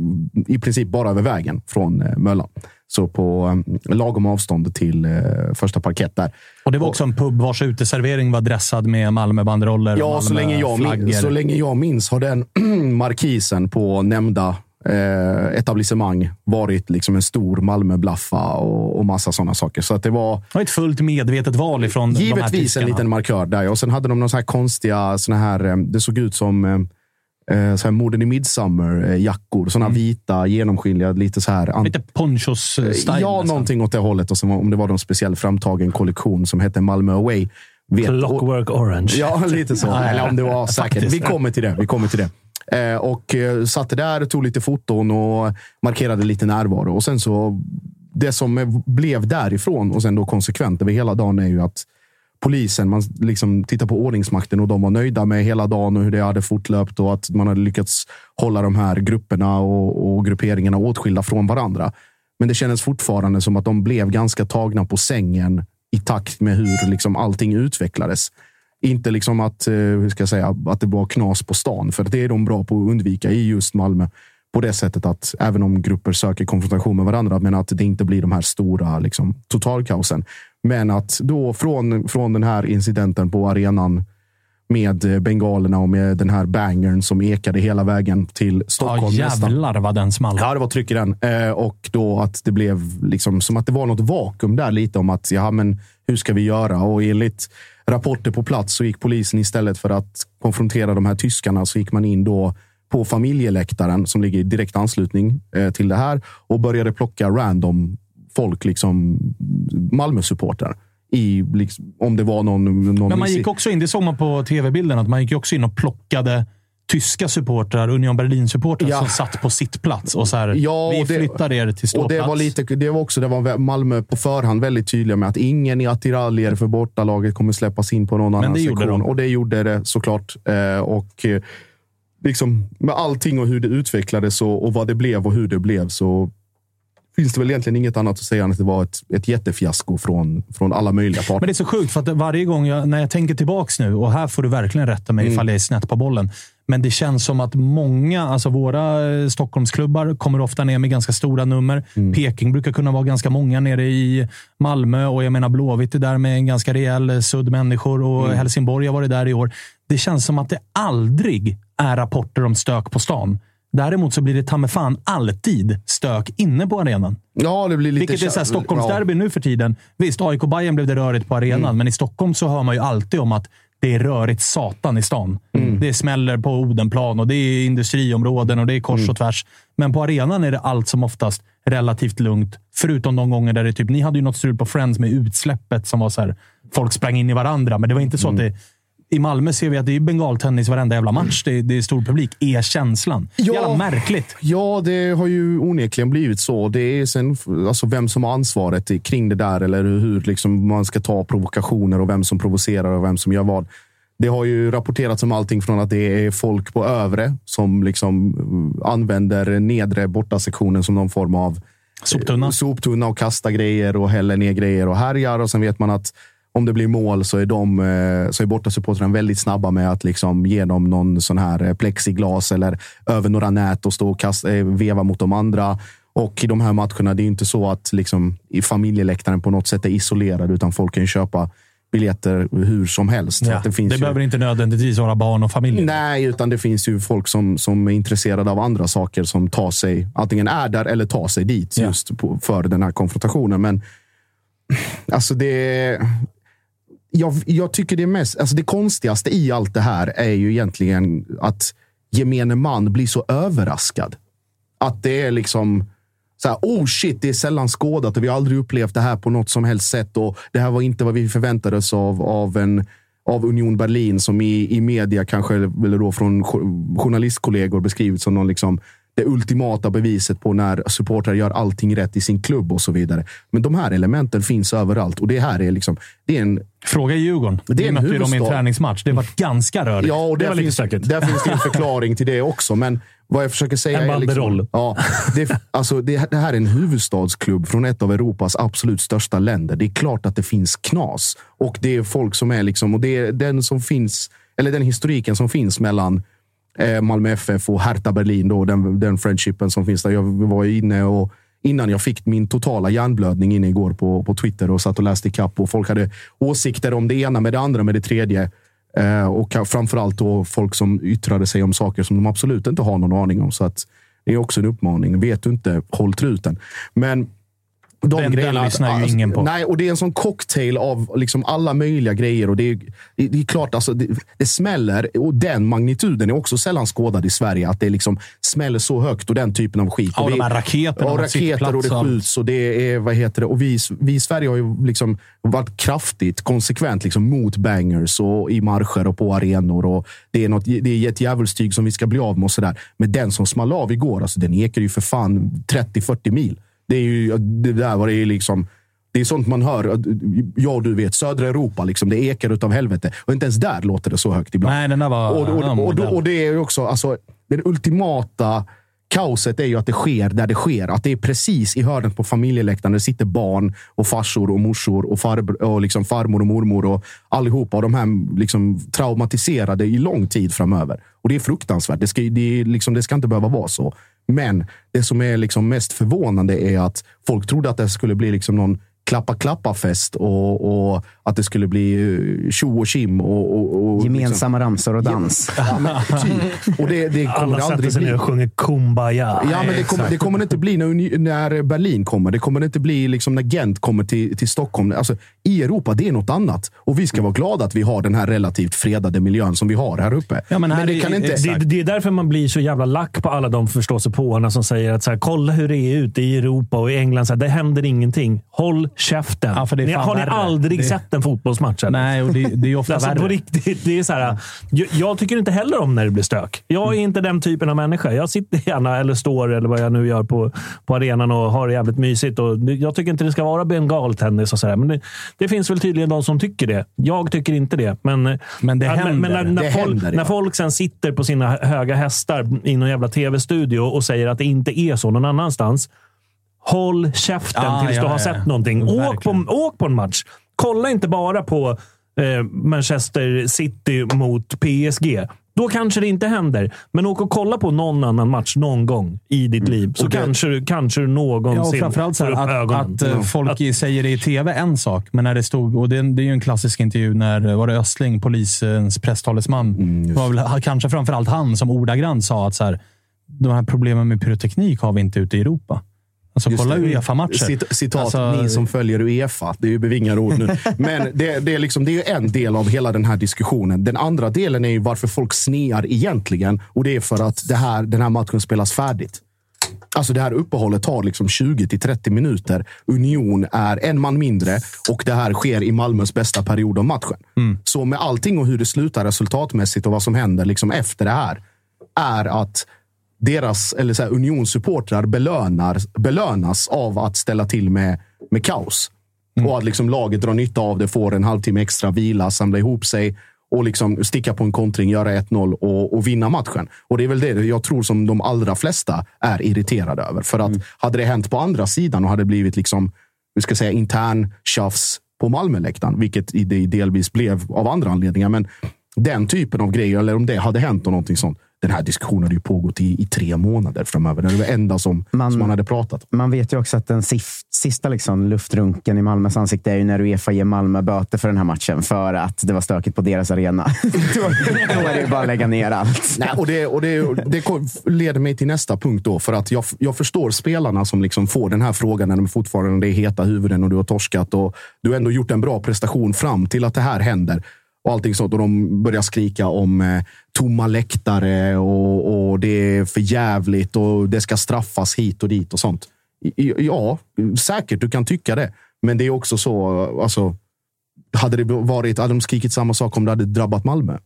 i princip bara över vägen från Möllan. Så på eh, lagom avstånd till eh, första parkett där. Och det var också en pub vars uteservering var dressad med Malmöbanderoller Ja, och så länge, jag Malmöflaggor. minns, så länge jag minns har den markisen på nämnda eh, etablissemang varit liksom en stor Malmöblaffa och, och massa sådana saker. Så att det var Det var ett fullt medvetet val ifrån de här givetvis en liten markör där. Och sen hade de några så här konstiga, såna här, eh, det såg ut som eh, eh, så här Morden i Midsummer-jackor. Såna Mm. vita, genomskinliga, lite så här... Lite ponchos-style. Ja, nästan. någonting åt det hållet. Och sen om det var någon speciell framtagen kollektion som hette Malmö Away. Vet, Clockwork Orange. Ja, lite så. Eller om det var säkert. Vi kommer till det. Vi kommer till det. Eh, och eh, satte där, tog lite foton och markerade lite närvaro. Och sen så, det som eh, blev därifrån och sen då konsekvent över hela dagen är ju att polisen, man liksom tittar på ordningsmakten och de var nöjda med hela dagen och hur det hade fortlöpt och att man hade lyckats hålla de här grupperna och, och grupperingarna åtskilda från varandra. Men det kändes fortfarande som att de blev ganska tagna på sängen i takt med hur liksom allting utvecklades. Inte liksom att, eh, hur ska jag säga, att det var knas på stan, för det är de bra på att undvika i just Malmö. På det sättet att även om grupper söker konfrontation med varandra, men att det inte blir de här stora liksom, totalkaosen. Men att då från, från den här incidenten på arenan med bengalerna och med den här bangern som ekade hela vägen till Ja, Stockholm. nästan. jävlar vad den small. Ja, det var tryck i den. Eh, och då att det blev liksom som att det var något vakuum där lite om att ja, men hur ska vi göra? Och enligt rapporter på plats så gick polisen istället för att konfrontera de här tyskarna så gick man in då på familjeläktaren som ligger i direkt anslutning eh, till det här och började plocka random folk, liksom Malmö-supportrar. I, liksom, om det var någon... någon Men man gick också in, det såg man på tv-bilden, att man gick också in och plockade tyska supportrar, Union Berlin-supportrar, Ja. som satt på sitt plats och så här, Ja, vi och det- flyttar er till Och ståplats. det var, lite, det var också det var Malmö på förhand väldigt tydliga med att ingen i attiraljer för bortalaget kommer släppas in på någon annan det gjorde sektion. de. Och det gjorde det såklart. Eh, och eh, liksom med allting och hur det utvecklades och, och vad det blev och hur det blev så finns det väl egentligen inget annat att säga än att det var ett, ett jättefiasko från, från alla möjliga parter. Men det är så sjukt, för att varje gång jag, när jag tänker tillbaks nu, och här får du verkligen rätta mig Mm. ifall jag är snett på bollen, men det känns som att många, alltså våra eh, Stockholmsklubbar, kommer ofta ner med ganska stora nummer. Mm. Peking brukar kunna vara ganska många nere i Malmö och jag menar Blåvitt är där med en ganska rejäl eh, sudd människor och Mm. Helsingborg har varit där i år. Det känns som att det aldrig är rapporter om stök på stan. Däremot så blir det ta fan alltid stök inne på arenan. ja, det blir lite Vilket är så här Stockholmsderby nu för tiden. Visst, aik bayern blev det rörigt på arenan, Mm. men i Stockholm så hör man ju alltid om att det är rörigt satan i stan. Mm. Det smäller på Odenplan och det är industriområden och det är kors Mm. och tvärs. Men på arenan är det allt som oftast relativt lugnt. Förutom de gånger där det typ... Ni hade ju något strul på Friends med utsläppet som var så här... Folk sprang in i varandra, men det var inte så Mm. att det... I Malmö ser vi att det är bengaltennis varenda jävla match. Det är, det är stor publik. Är känslan. Ja. Jävla märkligt. Ja, det har ju onekligen blivit så. Det är sen alltså vem som har ansvaret kring det där eller hur liksom man ska ta provokationer och vem som provocerar och vem som gör vad. Det har ju rapporterats om allting från att det är folk på övre som liksom använder nedre bortasektionen som någon form av Soptunna. soptunna och kastar grejer och häller ner grejer och härjar. Och sen vet man att om det blir mål så är, de, eh, så är bortasupportrarna väldigt snabba med att liksom ge dem någon sån här eh, plexiglas eller över några nät och stå och kasta, eh, veva mot de andra. Och i de här matcherna, det är inte så att liksom, i familjeläktaren på något sätt är isolerad, utan folk kan köpa biljetter hur som helst. Ja, det finns det ju... behöver inte nödvändigtvis vara barn och familj. Nej, utan det finns ju folk som, som är intresserade av andra saker som tar sig, antingen är där eller tar sig dit Ja. just på, för den här konfrontationen. Men alltså det... Jag, jag tycker det mest, alltså det konstigaste i allt det här är ju egentligen att gemene man blir så överraskad. Att det är liksom så här, oh shit, det är sällan skådat och vi har aldrig upplevt det här på något som helst sätt. Och det här var inte vad vi förväntade oss av, av, en, av Union Berlin som i, i media, kanske eller då från journalistkollegor beskrivits som någon liksom, det ultimata beviset på när supportrar gör allting rätt i sin klubb och så vidare. Men de här elementen finns överallt och det här är liksom, det är en Fråga Djurgården. Det är Vi mötte ju dem i en träningsmatch. Det var ganska rörigt. Ja, och Det lite finns, stökigt. där finns det en förklaring till det också. Men vad jag försöker säga En är... Liksom, ja, det, alltså, det, det här är en huvudstadsklubb från ett av Europas absolut största länder. Det är klart att det finns knas. Och det är folk som är liksom... Och det är den som finns... Eller den historiken som finns mellan Eh, Malmö FF och Hertha Berlin. Då, den, den friendshipen som finns där. Jag var inne och innan jag fick min totala hjärnblödning inne igår på, på Twitter och satt och läste ikapp. Och folk hade åsikter om det ena med det andra med det tredje. Eh, och framförallt då folk som yttrade sig om saker som de absolut inte har någon aning om. Så att det är också en uppmaning. Vet du inte, håll truten. Men de Den- den lyssnar ju ingen på. Nej, och det är en sån cocktail av liksom alla möjliga grejer. Och det, är, det, är klart, alltså, det, det smäller. Och den magnituden är också sällan skådad i Sverige. Att det liksom smäller så högt och den typen av skit. Ja, och de det, här raketerna Och raketer och det och skjuts. Och det är, vad heter det? Och vi, vi i Sverige har ju liksom varit kraftigt konsekvent liksom, mot bangers och i marscher och på arenor. Och det, är något, det är ett djävulstyg som vi ska bli av med. Och så där. Men den som small av igår, alltså, den ekar ju för fan 30-40 mil. Det är ju det där var det är liksom. Det är sånt man hör. Ja, du vet, södra Europa, liksom, det ekar utav helvete. Och inte ens där låter det så högt ibland. Nej, den där var... och, och, och, och, och det är ju också, alltså, den ultimata kaoset är ju att det sker där det sker. Att det är precis i hörnet på familjeläktaren. Där det sitter barn och farsor och morsor och, farb- och liksom farmor och mormor och allihopa. Och de här liksom traumatiserade i lång tid framöver. Och det är fruktansvärt. Det ska, det liksom, det ska inte behöva vara så. Men det som är liksom mest förvånande är att folk trodde att det skulle bli liksom någon klappa-klappa-fest och, och att det skulle bli eh, tjo och kim. Och, och, och, Gemensamma ramsor och dans. Ja, men, typ. Och det, det kommer Alla det sätter aldrig sig bli. ner och sjunger Kumbaya. Ja, men det kommer, det kommer det inte bli när, när Berlin kommer. Det kommer det inte bli liksom när Gent kommer till, till Stockholm. Alltså, I Europa, det är något annat. Och vi ska vara glada att vi har den här relativt fredade miljön som vi har här uppe. Ja, men här det är- kan inte... Det, det är därför man blir så jävla lack på alla de förståsigpåarna som säger att så här, kolla hur det är ute i Europa och i England. Så här, det händer ingenting. Håll käften. Ja, det ni, har ni aldrig Det- sett en fotbollsmatch? eller? Nej, och det, det är ofta Alltså, värre. på riktigt, det är så här, jag, jag tycker inte heller om när det blir stök. Jag är inte den typen av människa. Jag sitter gärna, eller står, eller vad jag nu gör på, på arenan och har det jävligt mysigt. Och jag tycker inte det ska vara bengaltennis och sådär. Men det, det finns väl tydligen de som tycker det. Jag tycker inte det. Men, Men det Ja, händer. men när, när, Det folk, händer, ja. när folk sen sitter på sina höga hästar i någon jävla tv-studio och säger att det inte är så någon annanstans. Håll käften Ja, tills ja, du har ja. sett någonting. Åk på, åk på en match. Kolla inte bara på eh, Manchester City mot PSG. Då kanske det inte händer. Men åk och kolla på någon annan match någon gång i ditt liv. Så det- kanske, du, kanske du Ja, någonsin och framförallt så här, får upp att, ögonen. att eh, folk Att- säger det i tv, en sak. Men när det stod, och det, det är ju en klassisk intervju när var det Östling, polisens presstalesman, Mm, var väl kanske framförallt han som ordagrant sa att så här, de här problemen med pyroteknik har vi inte ute i Europa. Alltså Just kolla. Uefa-matcher. Cit- Citat, Alltså- ni som följer Uefa. Det är ju bevingade ord nu. Men det, det, är liksom, det är ju en del av hela den här diskussionen. Den andra delen är ju varför folk snear egentligen. Och det är för att det här, den här matchen spelas färdigt. Alltså det här uppehållet tar liksom 20 till 30 minuter. Union är en man mindre och det här sker i Malmös bästa period av matchen. Så med allting och hur det slutar resultatmässigt och vad som händer liksom efter det här är att deras, eller så här, unionssupportrar belönar, belönas av att ställa till med, med kaos. Och att liksom laget drar nytta av det, får en halvtimme extra vila, samla ihop sig och liksom sticka på en kontring, göra 1-0 och, och vinna matchen. Och det är väl det jag tror som de allra flesta är irriterade över. För att hade det hänt på andra sidan och hade blivit liksom, vi ska säga intern tjafs på Malmöläktaren, vilket det delvis blev av andra anledningar. Men den typen av grejer, eller om det hade hänt och någonting sånt. Den här diskussionen hade ju pågått i, i tre månader framöver. Det var det enda som Man- som man hade pratat om. Man vet ju också att den sif- sista liksom luftrunken i Malmös ansikte är ju när Uefa ger Malmö böter för den här matchen för att det var stökigt på deras arena. då, då är det ju bara att lägga ner allt. Nej, och det, och det, det leder mig till nästa punkt. då. För att jag, jag förstår spelarna som liksom får den här frågan när de fortfarande är heta huvuden och du har torskat. och Du har ändå gjort en bra prestation fram till att det här händer. Och allting sånt. Och de börjar skrika om eh, tomma läktare och, och det är för jävligt och det ska straffas hit och dit och sånt. Ja, säkert du kan tycka det. Men det är också så, alltså, hade det varit, hade de skrikit samma sak om det hade drabbat Malmö?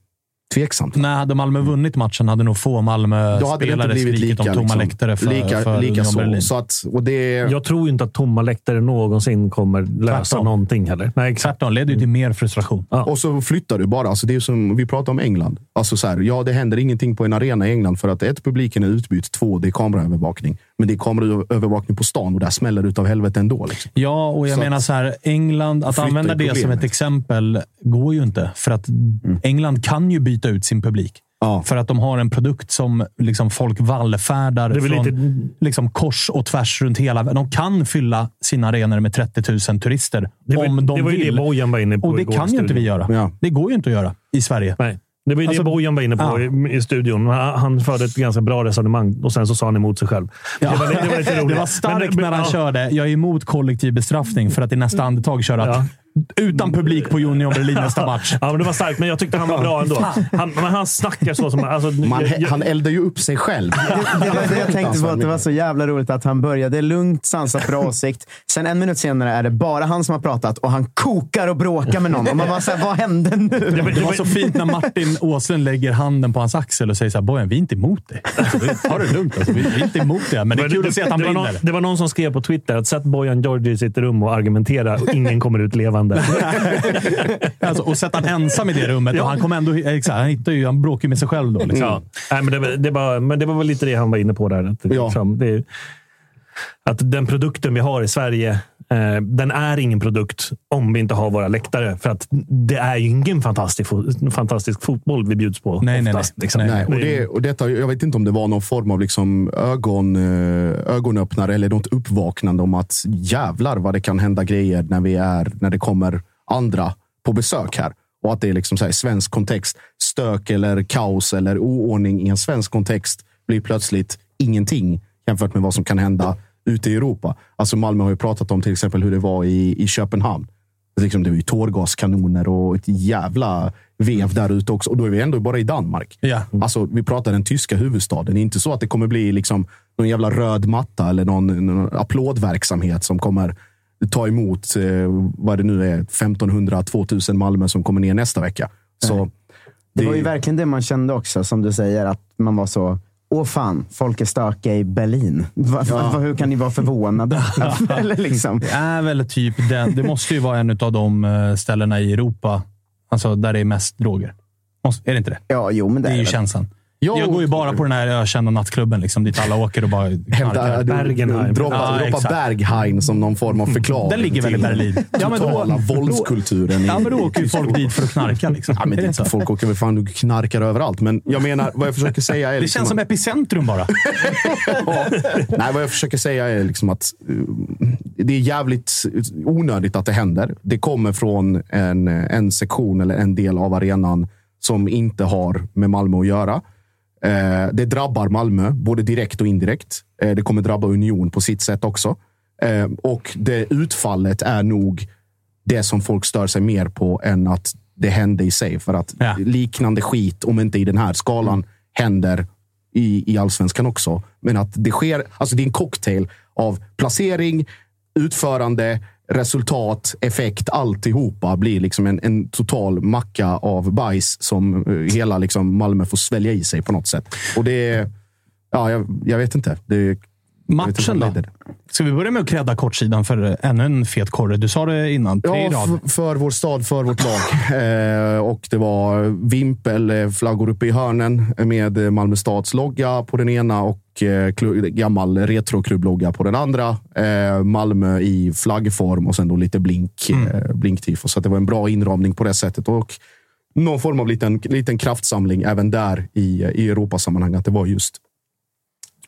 Tveksamt. Nej, hade Malmö vunnit matchen hade nog få Malmö-spelare skrikit lika, om tomma liksom, läktare för, lika, för lika Union så. Berlin. så att, och det, Jag tror ju inte att tomma läktare någonsin kommer lösa Tvärtom. någonting heller. Nej, exakt. Tvärtom, leder ju till mer frustration. Och så flyttar du bara. Alltså det är som vi pratar om England. Alltså så här, ja, det händer ingenting på en arena i England för att ett, publiken är utbytt. Två, det är kameraövervakning. Men det är kameraövervakning på stan och där smäller det utav helvete ändå. Liksom. Ja, och jag Så menar så här. England, att använda det som ett exempel går ju inte. För att England kan ju byta ut sin publik. Ja. För att de har en produkt som liksom folk vallfärdar från lite- liksom kors och tvärs runt hela världen. De kan fylla sina arenor med 30 000 turister var, om de det var ju vill. det Bojan var inne på och det kan ju inte vi göra. Ja. Det går ju inte att göra i Sverige. Nej. Det var ju Alltså- det Bojan var inne på Ja. i, i studion. Han, han förde ett ganska bra resonemang och sen så sa han emot sig själv. Ja. Det, var, det var lite roligt. Det var starkt Men- när han ja. körde “Jag är emot kollektiv bestraffning” för att i nästa andetag köra att utan publik på Union Berlin nästa match. Ja, men det var starkt, men jag tyckte han var bra ändå. Han, men han snackar så som... Alltså, Man, jag, jag, han eldar ju upp sig själv. Det var det jag tänkte på, att det var så jävla roligt att han började lugnt, sansat, bra åsikt. Sen en minut senare är det bara han som har pratat och han kokar och bråkar med någon. Och man bara såhär, vad hände nu? det var- Det var så fint när Martin Åslund lägger handen på hans axel och säger såhär “Bojan, vi är inte emot dig. Alltså, vi- Ta det lugnt. Alltså, vi, vi är inte emot det. Men det är kul att se att han det, var någon, brinner. det var någon som skrev på Twitter att sätt Bojan Georgi i sitt rum och argumentera och ingen kommer ut levande. Alltså, och sätta han ensam i det rummet. Och han, kom ändå, exakt, han, hittar ju, han bråkar ju med sig själv då. Liksom. Ja. Nej, men, det, var- det var, men det var väl lite det han var inne på där. Att, Ja. liksom, det, att den produkten vi har i Sverige, den är ingen produkt om vi inte har våra läktare. För att det är ju ingen fantastisk, fo- fantastisk fotboll vi bjuds på. Nej, nej, oftast, nej. Liksom. Nej, och det, och detta, jag vet inte om det var någon form av liksom ögon, eh, ögonöppnare eller något uppvaknande om att jävlar vad det kan hända grejer när, vi är, när det kommer andra på besök här. Och att det är liksom så här, svensk kontext. Stök eller kaos eller oordning i en svensk kontext blir plötsligt ingenting jämfört med vad som kan hända ute i Europa. Alltså Malmö har ju pratat om till exempel hur det var i, i Köpenhamn. Liksom, det var ju tårgaskanoner och ett jävla vev där ute också. Och då är vi ändå bara i Danmark. Ja. Alltså, vi pratar den tyska huvudstaden. Det är inte så att det kommer bli liksom någon jävla röd matta eller någon, någon applådverksamhet som kommer ta emot eh, vad det nu är, 1500-2000 Malmö som kommer ner nästa vecka. Så Det var ju verkligen det man kände också, som du säger, att man var så Åh fan, folk är stökiga i Berlin. Va, va, va, hur kan ni vara förvånade? Eller liksom. Det är väl typ den. Det måste ju vara en av de eh, ställena i Europa alltså där det är mest droger. Måste, är det inte det? Ja, jo, men det, Det är ju väl. känslan. Ja, jag går ju bara på den här ökända nattklubben liksom, dit alla åker och bara knarkar. Bergenheim. Droppa, Ja, droppa. Berghain som någon form av förklaring. Den ligger väl i Berlin? Ja, men då- Totala då- våldskulturen. i- Ja, men då åker ju folk dit för att knarka. Liksom. Ja, men Är det det, så? folk åker väl fan och knarkar överallt. Men jag menar, vad jag försöker säga är... Det liksom känns som att- epicentrum bara. Ja. Nej, vad jag försöker säga är liksom att uh, det är jävligt onödigt att det händer. Det kommer från en, en sektion eller en del av arenan som inte har med Malmö att göra. Eh, det drabbar Malmö, både direkt och indirekt. Eh, det kommer drabba Union på sitt sätt också. Eh, och det utfallet är nog det som folk stör sig mer på än att det hände i sig. För att Ja. liknande skit, om inte i den här skalan, händer i, i allsvenskan också. Men att det sker, alltså det är en cocktail av placering, utförande, resultat, effekt, alltihopa blir liksom en, en total macka av bajs som eh, hela liksom Malmö får svälja i sig på något sätt. Och det är, ja, jag, jag vet inte. Det, jag vet inte Matchen då? Ska vi börja med att credda kortsidan för ännu en fet korre? Du sa det innan. Tre Ja, rad. för vår stad, för vårt lag. Eh, och det var vimpelflaggor uppe i hörnen med eh, Malmö stads logga på den ena och eh, gammal retroklubblogga på den andra. Eh, Malmö i flaggform och sen då lite blink, eh, blinktifo. Så det var en bra inramning på det sättet. Och någon form av liten, liten kraftsamling även där i, i Europasammanhang. Att det var just,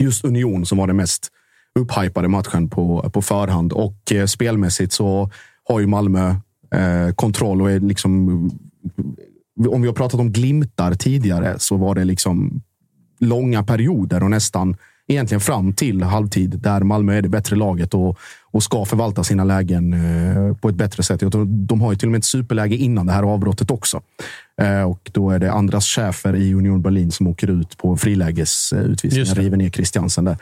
just Union som var den mest upphypade matchen på, på förhand. Och eh, spelmässigt så har ju Malmö eh, kontroll och är liksom... Om vi har pratat om glimtar tidigare så var det liksom långa perioder och nästan egentligen fram till halvtid där Malmö är det bättre laget och, och ska förvalta sina lägen eh, på ett bättre sätt. De, har ju till och med ett superläge innan det här avbrottet också. Eh, och då är det Andras Schäfer i Union Berlin som åker ut på frilägesutvisning. River ner Christiansen där.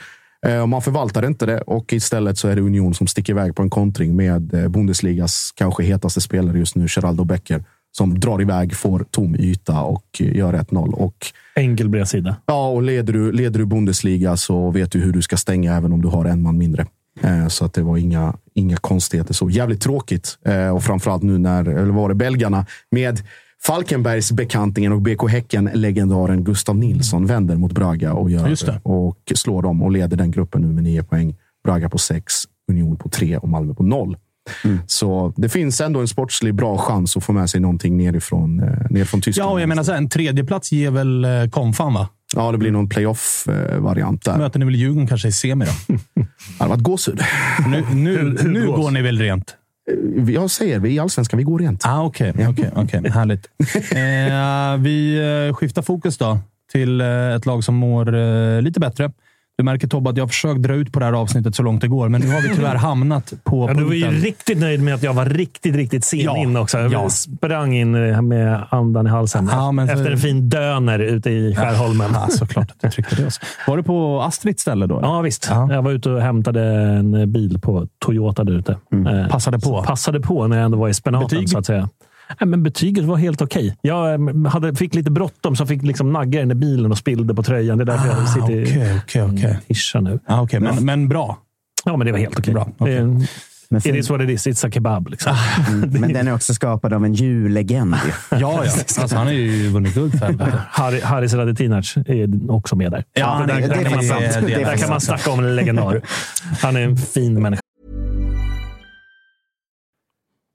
Eh, man förvaltar inte det och istället så är det Union som sticker iväg på en kontring med Bundesligas kanske hetaste spelare just nu, Geraldo Becker, som drar iväg, får tom yta och gör 1-0. Och Enkel bredsida. Ja, och leder du, leder du Bundesliga så vet du hur du ska stänga även om du har en man mindre. Eh, Så att det var inga, inga konstigheter. Så jävligt tråkigt. Eh, Och framförallt nu när, eller var det belgarna, med Falkenbergs bekantingen och BK Häcken-legendaren Gustav Nilsson vänder mot Braga och, gör, Just det. och slår dem och leder den gruppen nu med nio poäng. Braga på sex, Union på tre och Malmö på noll. Så det finns ändå en sportslig bra chans att få med sig någonting nerifrån, eh, nerifrån Tyskland. Ja, och jag menar så här, en tredjeplats ger väl konfan, va? Ja, det blir någon playoff-variant där. Möter ni väl Djurgården kanske i semi då? Det hade varit gåshud. Nu, nu, nu går ni väl rent? Jag säger, vi i Allsvenskan, vi går rent. Ah, Okej, okay, okay, okay. härligt. Eh, vi eh, skiftar fokus då till eh, ett lag som mår eh, lite bättre. Du märker Tobbe att jag har försökt dra ut på det här avsnittet så långt det går, men nu har vi tyvärr hamnat på ja. Du var ju riktigt nöjd med att jag var riktigt, riktigt sen ja, in också. Jag ja. sprang in med andan i halsen ja, men efter en fin döner ute i Skärholmen. Ja, såklart att du tryckte det. Också. Var du på Astrids ställe då? Ja, visst. Ja. Jag var ute och hämtade en bil på Toyota där ute. Mm. Passade på? passade på när jag ändå var i spenaten, Betyg? så att säga. Nej, men betyget var helt okej. Okay. Jag eh, hade, fick lite bråttom, så jag fick liksom nagga den i bilen och spillde på tröjan. Det är därför ah, jag sitter i okay, okay, okay. tischa nu. Ah, okay. men, men bra? Ja, men det var helt okej. Bra. Okay. Det, men sen, it is what it is. It's a kebab. Liksom. Mm, men den är också skapad av en jullegend. ja, ja. Alltså, han har ju vunnit guld för Harry, Haris Radetinac är också med där. Ja, där, det, där, det, kan, man, det, det, där kan man snacka om en legendar. Han är en fin människa.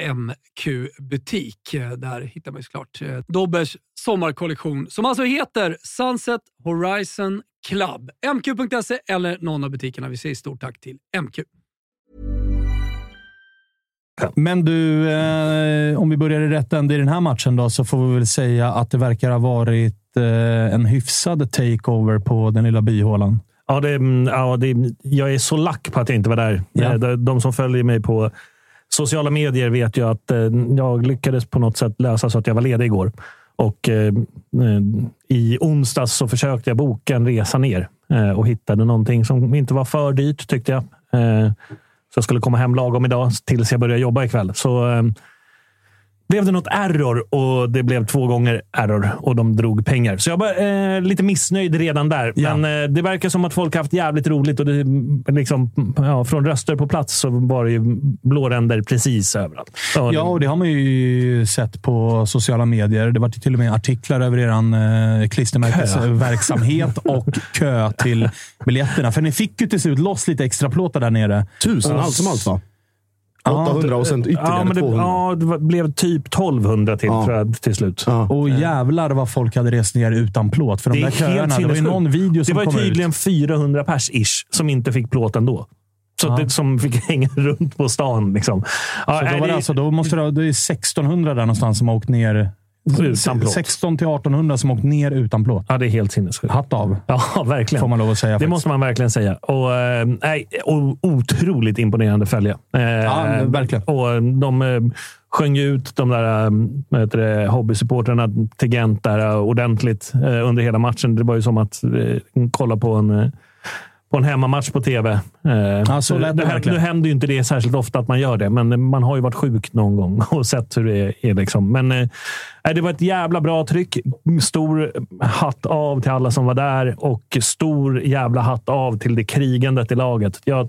MQ-butik. Eh, Där hittar man såklart eh, Dobbers sommarkollektion som alltså heter Sunset Horizon Club. MQ.se eller någon av butikerna. Vi säger stort tack till MQ. Men du, eh, om vi börjar i rätt ände i den här matchen då, så får vi väl säga att det verkar ha varit eh, en hyfsad takeover på den lilla byhålan. Ja, det, mm, ja det, jag är så lack på att jag inte var där. Ja. Eh, De, de som följer mig på sociala medier vet ju att eh, jag lyckades på något sätt lösa så att jag var ledig igår. Och eh, eh, I onsdags så försökte jag boka en resa ner eh, och hittade någonting som inte var för dyrt tyckte jag. Eh, så jag skulle komma hem lagom idag tills jag börjar jobba ikväll. Så eh, blev det något error och det blev två gånger error och de drog pengar. Så jag var eh, lite missnöjd redan där. Ja. Men eh, det verkar som att folk haft jävligt roligt och det, liksom, ja, från röster på plats så var det ju blåränder precis överallt. Så Ja, och det har man ju sett på sociala medier. Det var till och med artiklar över er eh, klistermärkesverksamhet och kö till biljetterna. För ni fick ju till slut loss lite extra plåtar där nere. Tusen allt som allt va? 800 och sen ytterligare ja, men det, 200. ja, det blev typ 1200 till Ja. tror jag, till slut. Ja. Och jävlar vad folk hade rest ner utan plåt. För de Det där köerna, det var ju någon video som Det var tydligen ut. 400 pers-ish som inte fick plåt ändå. Så Ja. det, som fick hänga runt på stan. Liksom. Ja, Så då, var det det- alltså, då måste det, det är 1600 där någonstans som har åkt ner. Utan plåt. 16 till 1800 som åkt ner utan plåt. ja, det är helt sinnessjukt. Hatt av, Ja, verkligen. får man lov att säga. Det faktiskt. måste man verkligen säga. Och, eh, nej, o- otroligt imponerande följe. Eh, Ja, verkligen. Och de eh, sjöng ut de där hobbysupportrarna till Gent där, ordentligt under hela matchen. Det var ju som att kolla på en, på en hemmamatch på tv. Eh, Ja, så lät det verkligen. nu händer ju inte det särskilt ofta att man gör det, men man har ju varit sjuk någon gång och sett hur det är. Liksom. Men eh, det var ett jävla bra tryck. Stor hatt av till alla som var där och stor jävla hatt av till det krigandet i laget. Jag,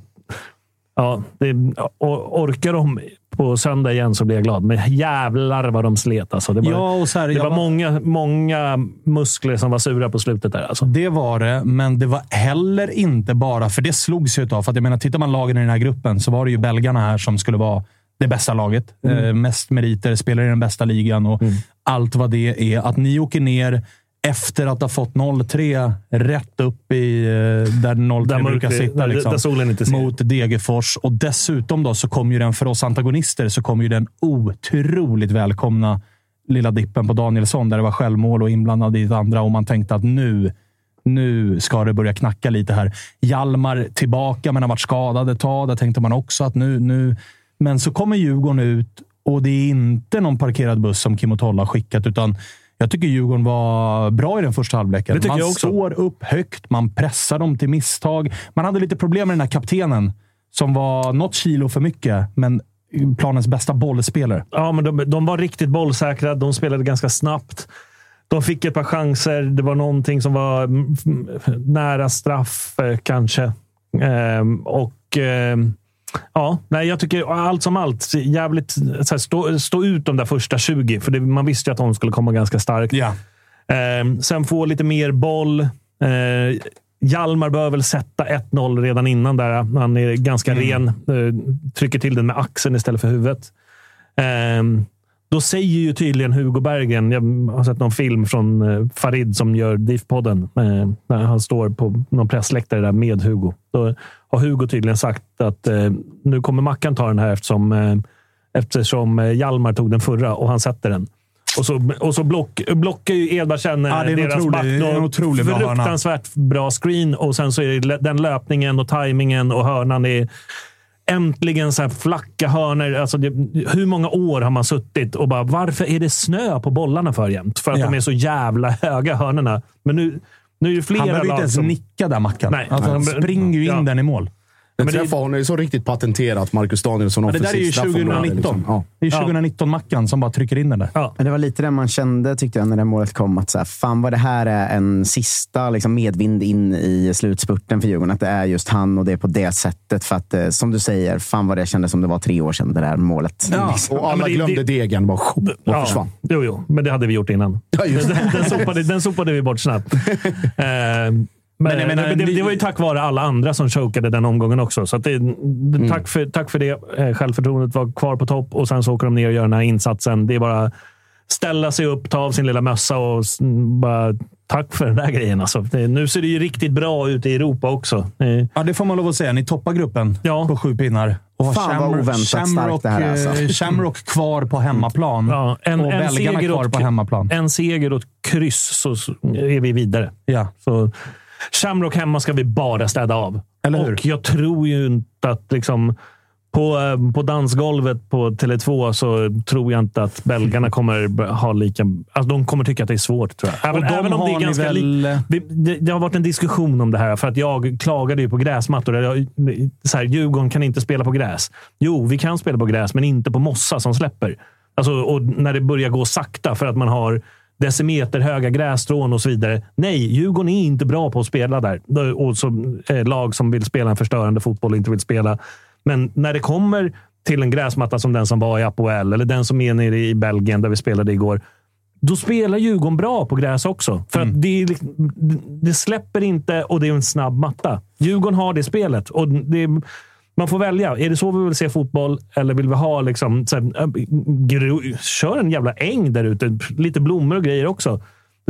ja, det, orkar de på söndag igen så blir jag glad. Men jävlar vad de slet. Alltså. Det var, Ja, och så här, det var var- många, många muskler som var sura på slutet där. Alltså. Det var det, men det var heller inte bara... För det slogs ju utav. För att jag menar, tittar man lagen i den här gruppen så var det ju belgarna här som skulle vara det bästa laget. Eh, mest meriter, spelar i den bästa ligan och allt vad det är. Att ni åker ner efter att ha fått 0-3 rätt upp i eh, där 0-3 Där brukar sitta. Liksom, där solen inte ser. Mot Degerfors. Och dessutom då så kom ju den, för oss antagonister, så kom ju den otroligt välkomna lilla dippen på Danielsson där det var självmål och inblandad i det andra och man tänkte att nu, nu ska det börja knacka lite här. Hjalmar tillbaka, men har varit skadad ett tag. Där tänkte man också att nu... nu men så kommer Djurgården ut och det är inte någon parkerad buss som Kim och Tolla har skickat, utan jag tycker Djurgården var bra i den första halvleken. Det tycker man jag också. står upp högt, man pressar dem till misstag. Man hade lite problem med den här kaptenen som var något kilo för mycket, men planens bästa bollspelare. Ja, men de, de var riktigt bollsäkra. De spelade ganska snabbt. De fick ett par chanser. Det var någonting som var nära straff, eh, kanske. Ehm, och ehm, ja, nej, jag tycker allt som allt, jävligt här, stå, stå ut de där första 20. För det, man visste ju att de skulle komma ganska starkt. Ja. Ehm, sen få lite mer boll. Ehm, Hjalmar bör väl sätta 1-0 redan innan där. Han är ganska ren. Eh, trycker till den med axeln istället för huvudet. Ehm, då säger ju tydligen Hugo Bergen, jag har sett någon film från eh, Farid som gör DIF-podden, eh, när han står på någon pressläktare där med Hugo. Då har Hugo tydligen sagt att eh, nu kommer Mackan ta den här eftersom, eh, eftersom eh, Hjalmar tog den förra och han sätter den. Och så, och så block, blockar ju Edvardsen Ja, är en deras otrolig- back. det är en otrolig bra hörna. Fruktansvärt bra screen och sen så är det den löpningen och tajmingen och hörnan. är Äntligen så här flacka hörnor. Alltså det, hur många år har man suttit och bara varför är det snö på bollarna för jämt? För att Ja. de är så jävla höga hörnorna. Men nu, nu är det flera Han behöver inte ens som... nicka där, Mackan. Nej. Alltså, han springer ju in Ja. den i mål. Den Men det- träffar honom är så riktigt patenterat, Marcus Danielsson. Ja, det där är ju offensivt straffområde, 2019. liksom. Ja. Det är 2019-Mackan som bara trycker in den där. Ja. Men det var lite det man kände tyckte jag när det målet kom. Att så här, fan vad det här är en sista liksom, medvind in i slutspurten för Djurgården. Att det är just han och det är på det sättet. För att eh, som du säger, fan vad det kändes som det var tre år sedan det där målet. Liksom. Och alla det- glömde det- degen. Bara, och Ja, försvann. jo, jo, men det hade vi gjort innan. Ja, den, den, sopade, den sopade vi bort snabbt. Eh, men, jag menar, men det, det var ju tack vare alla andra som chokade den omgången också. Så att det, det, tack, för, tack för det. Eh, Självförtroendet var kvar på topp och sen så åker de ner och gör den här insatsen. Det är bara ställa sig upp, ta av sin lilla mössa och bara tack för den där grejen. Alltså. Det, nu ser det ju riktigt bra ut i Europa också. Eh, Ja, det får man lov att säga. Ni toppar gruppen Ja. på sju pinnar. Och Fan, vad Shamrock- oväntat starkt Shamrock, det här är, alltså. eh, Shamrock kvar på hemmaplan ja, en, och en, belgarna seger kvar åt, på hemmaplan. en seger och ett kryss så så är vi vidare. Ja. Så Shamrock hemma ska vi bara städa av. Eller hur? Och jag tror ju inte att liksom på, eh, på dansgolvet på Tele2 så tror jag inte att belgarna kommer ha lika... Alltså de kommer tycka att det är svårt, tror jag. Även, även om det är ganska väl- li- det, det, det har varit en diskussion om det här, för att jag klagade ju på gräsmattor. Jag, så här, Djurgården kan inte spela på gräs. Jo, vi kan spela på gräs, men inte på mossa som släpper. Alltså, och när det börjar gå sakta för att man har decimeter höga grässtrån och så vidare. Nej, Djurgården är inte bra på att spela där. Och så, eh, lag som vill spela en förstörande fotboll inte vill spela. Men när det kommer till en gräsmatta som den som var i Apoel eller den som är nere i Belgien där vi spelade igår. Då spelar Djurgården bra på gräs också. För att det, liksom- det släpper inte och det är en snabb matta. Djurgården har det spelet. Och det, man får välja. Är det så vi vill se fotboll eller vill vi ha liksom, så här, äh, gro- kör en jävla äng där ute. Lite blommor och grejer också.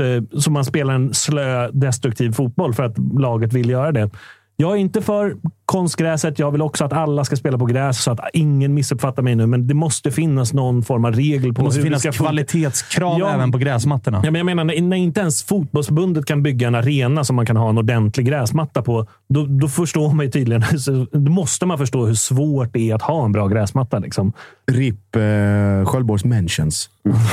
Eh, så man spelar en slö, destruktiv fotboll för att laget vill göra det. Jag är inte för konstgräset. Jag vill också att alla ska spela på gräs så att ingen missuppfattar mig nu. Men det måste finnas någon form av regel på Det måste hur finnas kvalitetskrav Ja. även på gräsmattorna. Ja, men jag menar, när, när inte ens fotbollsbundet kan bygga en arena som man kan ha en ordentlig gräsmatta på, då, då förstår man ju tydligen, så- då måste man förstå hur svårt det är att ha en bra gräsmatta. Liksom. RIP eh, Sköldborgs mentions.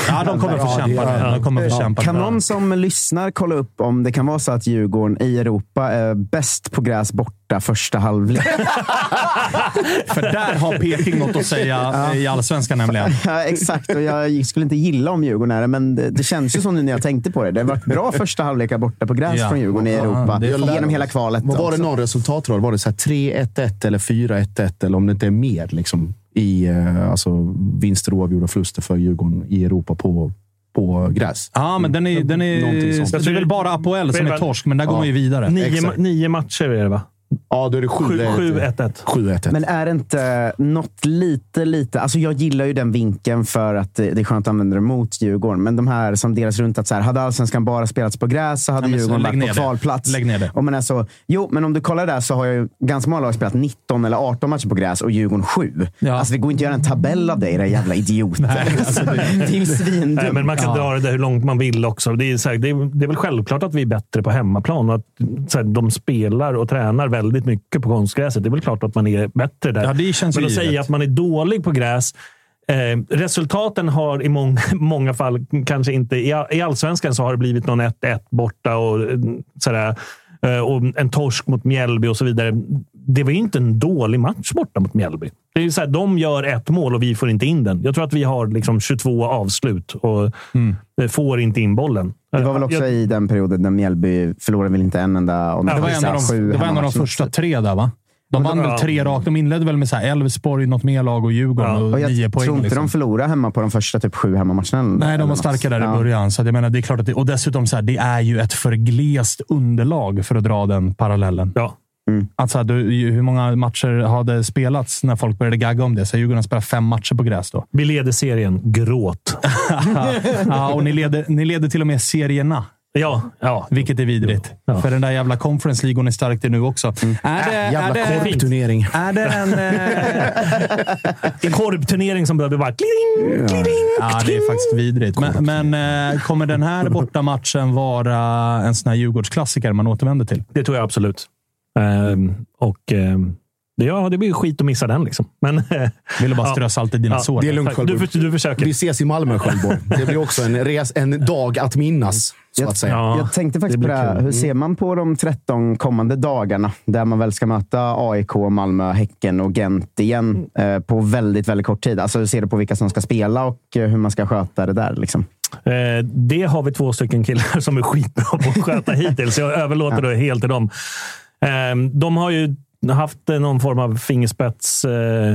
Ja, de kommer få Ja, kämpa det- där. De kommer få kämpa Kan någon som lyssnar kolla upp om det kan vara så att Djurgården i Europa är bäst på gräs borta första halvlek? För där har Peking något att säga i allsvenskan nämligen. ja, exakt, och jag skulle inte gilla om Djurgården är det, men det, det känns ju som nu när jag tänkte på det. Det har varit bra första halvlekar borta på gräs Ja. från Djurgården i Ja, Europa. genom hela kvalet. Vad var det någon resultatrad? Var det så här 3-1-1 eller 4-1-1? Eller om det inte är mer liksom, i eh, alltså, vinster, oavgjorda och förluster för Djurgården i Europa på, på gräs. Ja, men den är, den är, sånt. det är väl bara Apoel som är torsk, men där går man ju vidare. Nio, nio matcher är det, va? Ja, då är det 7-1. 7-1. Men är det inte något lite, lite... Alltså jag gillar ju den vinkeln för att det är skönt att använda det mot Djurgården. Men de här som delas runt, att så här, hade allsvenskan bara spelats på gräs så hade Nej, så Djurgården varit på det. kvalplats. Lägg ner det. Och men alltså, jo, men om du kollar där så har ju ganska många lag spelat 19 eller 18 matcher på gräs och Djurgården 7. Alltså det går inte att göra en tabell av dig, era jävla idiot. alltså, det, det är ju svindumt. Nej, men man kan dra det där hur långt man vill också. Det är, så här, det, är, det är väl självklart att vi är bättre på hemmaplan och att så här, de spelar och tränar väldigt mycket på konstgräset. Det är väl klart att man är bättre där. Ja, det känns men att säga att man är dålig på gräs Eh, resultaten har i många, många fall kanske inte... I, I allsvenskan så har det blivit någon 1-1 borta och eh, sådär. Eh, och en torsk mot Mjällby och så vidare. Det var ju inte en dålig match borta mot Mjällby. Det är så här, de gör ett mål och vi får inte in den. Jag tror att vi har liksom 22 avslut och eh, får inte in bollen. Det var väl också Jag- i den perioden när Mjällby förlorade väl inte en enda av Det var en av de, sju det var en av de första tre där, va? De vann väl tre rakt. De inledde väl med Elfsborg, något mer lag och Djurgården och Och jag nio poäng. tror inte liksom. de förlorade hemma på de första typ sju hemmamatcherna. eller- Nej, de var starka där Ja. i början. Så jag menar, det är klart att det, och dessutom, så här, det är ju ett för glest underlag för att dra den parallellen. Ja. Alltså, du, hur många matcher hade spelats när folk började gagga om det? Så Djurgården spelar fem matcher på gräs då. Vi leder serien. Gråt. ja, och ni leder, ni leder till och med serierna. Ja, ja. Vilket är vidrigt. För den där jävla Conference League går ni starkt i nu också. Är det, Jävla är det, korpturnering. är det en... En korpturnering som behöver bara... Kling, kling, Ja, det är faktiskt vidrigt. Men, men eh, kommer den här bortamatchen vara en sån här Djurgårdsklassiker man återvänder till? Det tror jag absolut. Ehm, och ehm, det, ja, det blir ju skit att missa den. Liksom. Men, Vill du bara strö salt i dina sår? Det är lugnt Du, Sköldborg. du försöker. Vi ses i Malmö Sköldborg. Det blir också en, res, en dag att minnas, så att säga. Ja, Jag tänkte faktiskt det på det här. kul. Hur ser man på de 13 kommande dagarna? Där man väl ska möta AIK, Malmö, Häcken och Gent igen eh, på väldigt, väldigt kort tid. Alltså, hur ser du på vilka som ska spela och eh, hur man ska sköta det där? Liksom? Eh, det har vi två stycken killar som är skitbra på att sköta hittills. så Jag överlåter det helt till dem. Eh, de har ju haft någon form av fingerspets... Eh,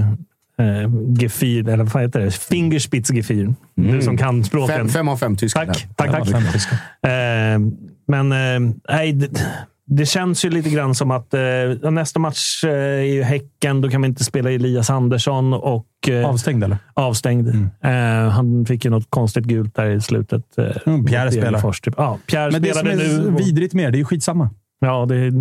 eh, Gefühl, eller vad heter det? Fingerspitzgefühl. Du som kan språken. Fem, fem av fem tyskar. Tack, tack, tack. Eh, men eh, nej, det, det känns ju lite grann som att eh, nästa match eh, är ju Häcken. Då kan vi inte spela Elias Andersson. Och, eh, Avstängd eller? avstängd. Eh, han fick ju något konstigt gult där i slutet. Eh, Mm, Pierre spelar. Typ. Ja, Pierre Men det som är nu. vidrigt med det, det är ju skitsamma. Ja, det,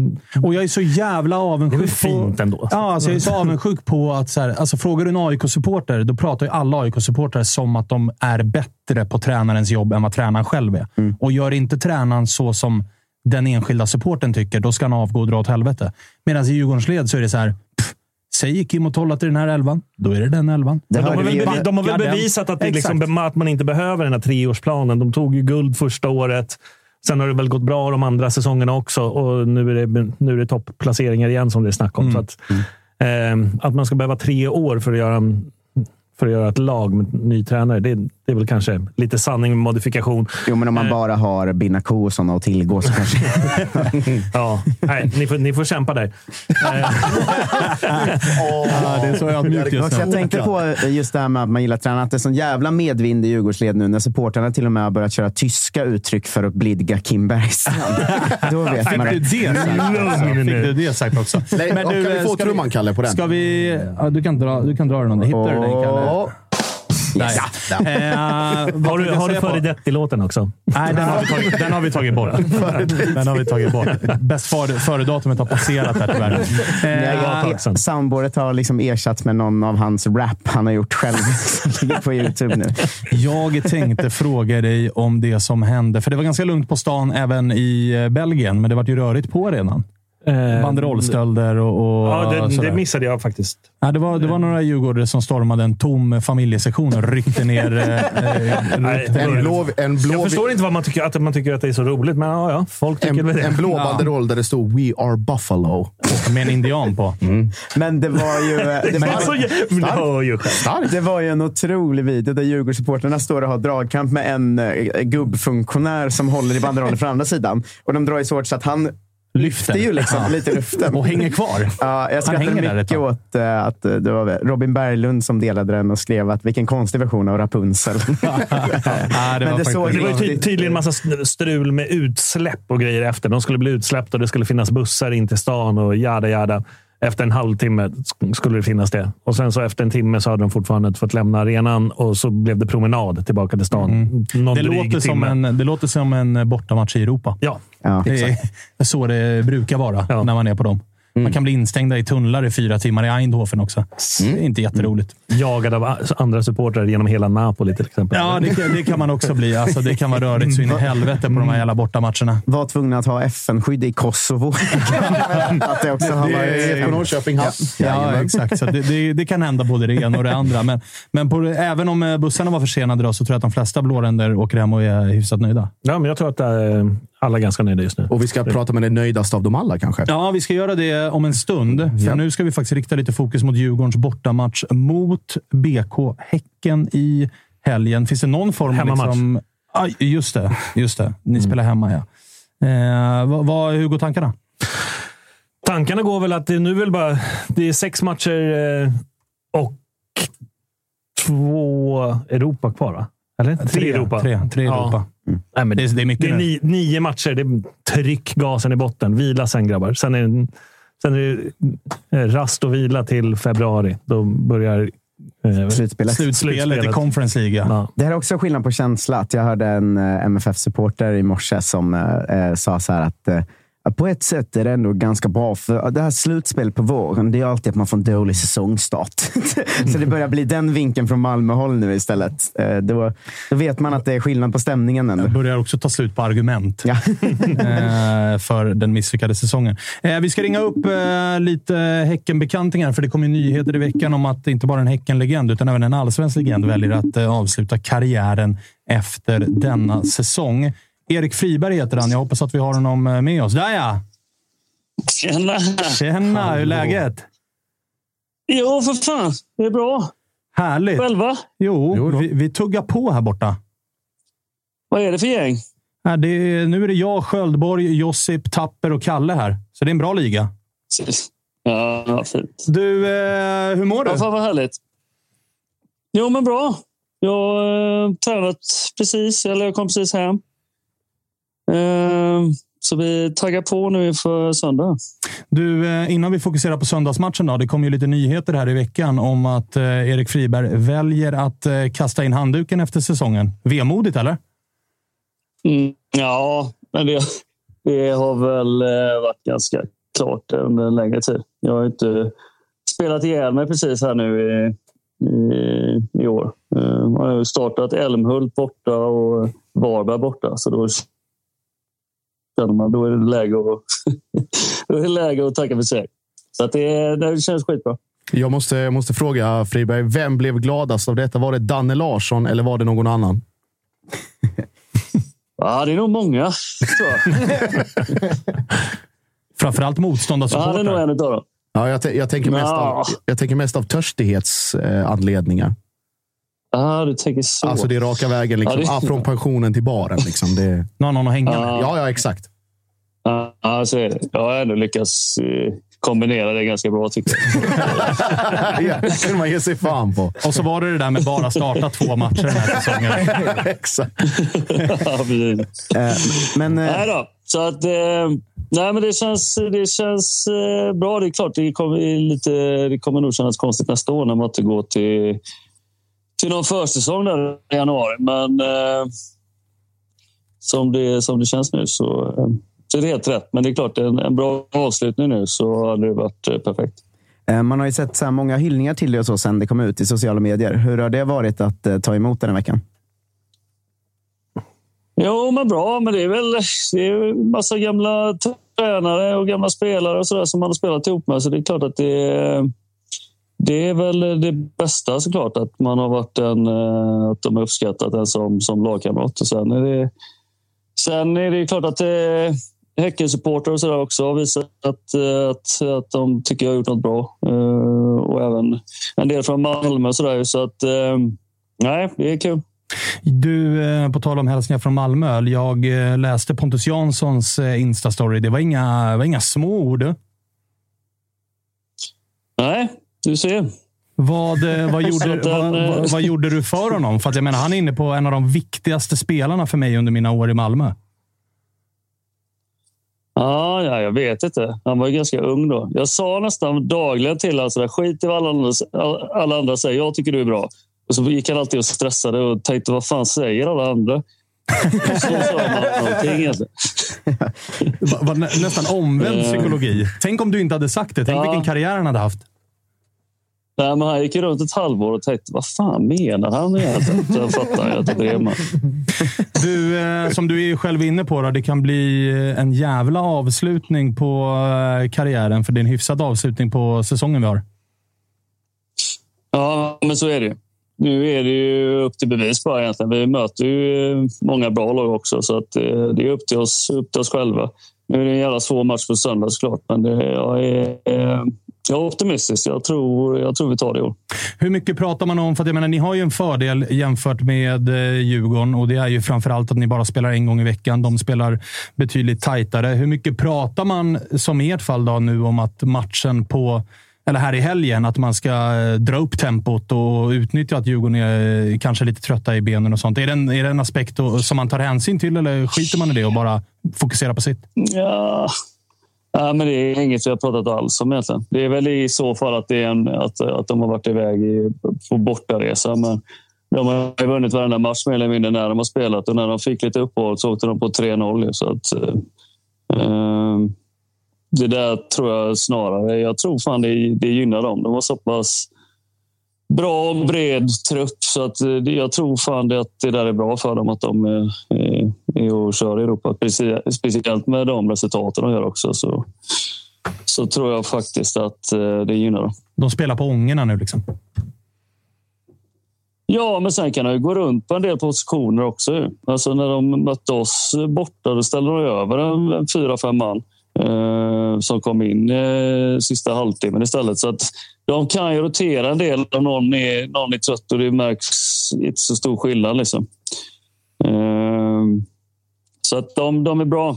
Och jag är så jävla det är avundsjuk fint på... ändå. Ja, alltså jag är så avundsjuk på att... Så här, alltså frågar du en AIK-supporter, då pratar ju alla AIK-supportrar som att de är bättre på tränarens jobb än vad tränaren själv är. Och gör inte tränaren så som den enskilda supporten tycker, då ska han avgå och dra åt helvete. Medan i Djurgårdens led så är det så här... Pff, säger Kim och Tolla till den här elvan, då är det den elvan. Det de, har väl bevi- de har väl bevisat att, det liksom, att man inte behöver den här treårsplanen. De tog ju guld första året. Sen har det väl gått bra de andra säsongerna också och nu är det, nu är det toppplaceringar igen som det är snack om. Mm. Så att, eh, att man ska behöva tre år för att göra, för att göra ett lag med ny tränare, det, det är väl kanske lite sanning med modifikation. Jo, men om man bara har Binako och sådana att tillgå så kanske... Ja, nej, ni, får, ni får kämpa där. Eh, Ja, det är så ödmjukt just Och jag tänkte på just det här med att man gillar tränare. Att det är sån jävla medvind i Djurgårdsled nu när supportrarna till och med har börjat köra tyska uttryck för att blidga Kim Bergstrand. Då vet man Fick du att... det sagt? Fick du det sagt också? Nej, Men du, kan vi eh, få ska trumman, Kalle, på den? Ska vi... Ja, du, kan dra, du kan dra den om du hittar den, Kalle. Nej. Eh, vad har du, har du före-detta-låten också? Nej, den har vi tagit, den har vi tagit bort. Den har vi tagit bort. Bäst före- före-datumet har passerat här tyvärr. Ett Eh. Soundboardet har liksom ersatts med någon av hans rap han har gjort själv. på Youtube nu. jag tänkte fråga dig om det som hände. För det var ganska lugnt på stan även i eh, Belgien, men det var ju rörigt på redan. Eh, Banderollstölder och, och Ja, det, det missade jag faktiskt. Ja, det, var, det var några djurgårdare som stormade en tom familjesektion och ryckte ner... eh, eh, Nej, ryckte En ner. blå, en blå, Jag förstår inte vad man tycker, att man tycker att det är så roligt, men ja, ja folk tycker en, väl det. en blå Ja. banderoll där det stod “We are Buffalo”. Med en indian på. Men det var ju... Det Men var, alltså, ju själv. det var ju en otrolig video där Djurgårdssupportrarna står och har dragkamp med en eh, gubbfunktionär som håller i banderollen från andra sidan. Och de drar ju så hårt så att han lyfter ju liksom lite i luften. Och hänger kvar. Ja, jag skrattade mycket åt eh, att det var Robin Berglund som delade den och skrev att vilken konstig version av Rapunzel. Ja, det var det såg Det var ty- tydligen massa strul med utsläpp och grejer efter. De skulle bli utsläppta och det skulle finnas bussar in till stan och jada jada. Efter en halvtimme sk- skulle det finnas det. Och sen så efter en timme så hade de fortfarande inte fått lämna arenan och så blev det promenad tillbaka till stan. Någon Det låter, som en, det låter som en bortamatch i Europa. Ja, Ja, Det är så det brukar vara Ja. när man är på dem. Man kan bli instängda i tunnlar i fyra timmar i Eindhoven också. Det är inte jätteroligt. jagad av andra supportrar genom hela Napoli till exempel. Ja, det, kan- det kan man också bli. Alltså, det kan vara rörigt så in i helvete på de här jävla bortamatcherna. var tvungna att ha FN-skydd i Kosovo. att det också har varit... Norrköping haft. Ja, exakt. Så det, det, det kan hända både det ena och det andra. Men, men på, även om eh, bussarna var försenade då, så tror jag att de flesta blåränder åker hem och är hyfsat nöjda. Ja, men jag tror att eh, alla ganska nöjda just nu. Och vi ska prata med den nöjdaste av dem alla kanske. Ja, vi ska göra det om en stund. För Ja. nu ska vi faktiskt rikta lite fokus mot Djurgårdens bortamatch mot BK Häcken i helgen. Finns det någon form av... Liksom, ah, just det. Just det. Ni spelar hemma, ja. Eh, vad, vad, hur går tankarna? Tankarna går väl att det nu väl bara det är sex matcher eh, och två Europa kvar, va? Eller? Tre, Europa. Tre, tre Ja. Europa. Nej, men Det, är- det är mycket Det är nu. ni, nio matcher. Det är tryck gasen i botten. Vila sen, grabbar. Sen är, sen är det eh, rast och vila till februari. Då börjar eh, Slutspelet. Slutspelet i Conference League. ja. Det här är också skillnad på känsla. Att jag hörde en eh, MFF-supporter i morse som eh, eh, sa så här att eh, på ett sätt är det ändå ganska bra, för det här slutspelet på våren, det är alltid att man får en dålig säsongstart. så det börjar bli den vinkeln från Malmöhåll nu istället. Eh, då, då vet man att det är skillnad på stämningen ändå. börjar också ta slut på argument Ja. eh, för den misslyckade säsongen. Eh, vi ska ringa upp lite Häckenbekantingar, för det kom ju nyheter i veckan om att inte bara en Häckenlegend, utan även en allsvensk legend väljer att avsluta karriären efter denna säsong. Erik Friberg heter han. Jag hoppas att vi har honom eh, med oss. Där ja! Tjena! Tjena! Hur är läget? Jo, för fan. Det är bra. Härligt! Själva? Jo, vi, vi tuggar på här borta. Vad är det för gäng? Här, det är, nu är det jag, Sköldborg, Josip, Tapper och Kalle här. Så det är en bra liga. Ja, ja, fint. Du, eh, hur mår du? Ja, fan vad härligt. Jo, men bra. Jag har eh, tränat precis, eller jag kom precis hem. Eh, så vi taggar på nu inför söndag. Du, eh, innan vi fokuserar på söndagsmatchen. Då, det kom ju lite nyheter här i veckan om att eh, Erik Friberg väljer att eh, kasta in handduken efter säsongen. Vemodigt, eller? Mm, ja, men det, det har väl varit ganska klart under en längre tid. Jag har inte spelat ihjäl mig precis här nu i, i, i år. Eh, Jag har startat Älmhult borta och Varberg borta. Så då känner man då är det läge att, då är det läge att tacka för sig. Så att det, det känns skitbra. Jag måste, jag måste fråga Friberg, vem blev gladast av detta? Var det Danne Larsson eller var det någon annan? Ja, det är nog många. Framförallt Ja, det är nog motståndarsupportrar. en av dem. Ja, jag, jag, tänker mest av, Ja. jag tänker mest av törstighetsanledningar. Ja, du tänker så. Alltså det är raka vägen liksom. Ja, det- ah, från pensionen till baren. Liksom. Det, Nu har någon att hänga med. Ja. ja, exakt. Ja, ja, så är det. Jag har ändå lyckats eh, kombinera det ganska bra, tycker jag. ja, det kan man ge sig fan på. Och så var det det där med bara starta två matcher den här säsongen. exakt. Ja, precis. Eh, men eh, Nej då. Så att, eh, nej, men det känns, det känns eh, bra. Det är klart, det kommer, lite, det kommer nog kännas konstigt nästa år när man inte går till, till någon försäsong där i januari. Men eh, som, det, som det känns nu så, eh, så är det helt rätt. Men det är klart, en, en bra avslutning nu så hade det varit eh, perfekt. eh, man har ju sett så här många hyllningar till det och så sen det kom ut i sociala medier. Hur har det varit att eh, ta emot den här veckan? Jo, men bra. Men det är väl det är en massa gamla tränare och gamla spelare och så där som man har spelat ihop med. Så det är klart att det är, det är väl det bästa såklart. Att man har varit en, eh, att de har uppskattat en som, som lagkamrat. Och sen, är det, sen är det klart att det, Häckensupportrar och så där också har visat att, eh, att, att de tycker jag har gjort något bra. Eh, Och även en del från Malmö och så där. Så att, eh, nej, det är kul. Du, eh, på tal om hälsningar från Malmö. Jag eh, läste Pontus Janssons eh, Insta-story. Det var inga, var inga små ord. Nej, du ser. Vad, eh, vad, gjorde, vad, eh, vad, vad gjorde du för honom? För att jag menar, han är inne på en av de viktigaste spelarna för mig under mina år i Malmö. Ja, ja, jag vet inte. Han var ju ganska ung då. Jag sa nästan dagligen till honom sådär, skit i vad alla andra, alla andra säger. Jag tycker du är bra. Och så gick han alltid och stressade och tänkte, vad fan säger alla andra? Och så sa han någonting egentligen. Va, va, nä, nästan omvänd Eh. psykologi. Tänk om du inte hade sagt det. Tänk Ja. vilken karriär han hade haft. Nej, men han gick ju runt ett halvår och tänkte, vad fan menar han egentligen? Jag fattar jag att det drev mig. Du, eh, som du är själv inne på, då, det kan bli eh, en jävla avslutning på eh, karriären. För det är en hyfsad avslutning på säsongen vi har. Ja, men så är det ju. Nu är det ju upp till bevis bara egentligen. Vi möter ju många bra lag också, så att det är upp till oss, upp till oss själva. Nu är det en jävla svår match på söndag såklart, men det, jag, är, jag är optimistisk. Jag tror, jag tror vi tar det i år. Hur mycket pratar man om? För att jag menar, ni har ju en fördel jämfört med eh, Djurgården och det är ju framförallt att ni bara spelar en gång i veckan. De spelar betydligt tajtare. Hur mycket pratar man, som i ert fall, då, nu om att matchen på eller här i helgen, att man ska eh, dra upp tempot och utnyttja att Djurgården är eh, kanske lite trötta i benen och sånt. Är det en, är det en aspekt som man tar hänsyn till eller skiter man i det och bara fokuserar på sitt? Ja, ja men det är inget vi har pratat alls om egentligen. Det är väl i så fall att, det är en, att, att de har varit iväg i, på bortaresa. Men de har ju vunnit varenda match mer eller mindre när de har spelat och när de fick lite uppehåll så åkte de på 3-0. Så att, eh, eh, det där tror jag snarare. Jag tror fan det, det gynnar dem. De har så pass bra och bred trupp så att eh, jag tror fan det, att det där är bra för dem att de eh, är, är och kör i Europa. Specie- Speciellt med de resultaten de gör också så, så tror jag faktiskt att eh, det gynnar dem. De spelar på ångorna nu liksom. Ja, men sen kan de ju gå runt på en del positioner också. Alltså när de mötte oss borta, då ställde de över en, en fyra, fem man eh, som kom in eh, sista halvtimmen istället. Så att de kan ju rotera en del om någon är, någon är trött och det märks inte så stor skillnad. Liksom. Eh, så att de, de är bra.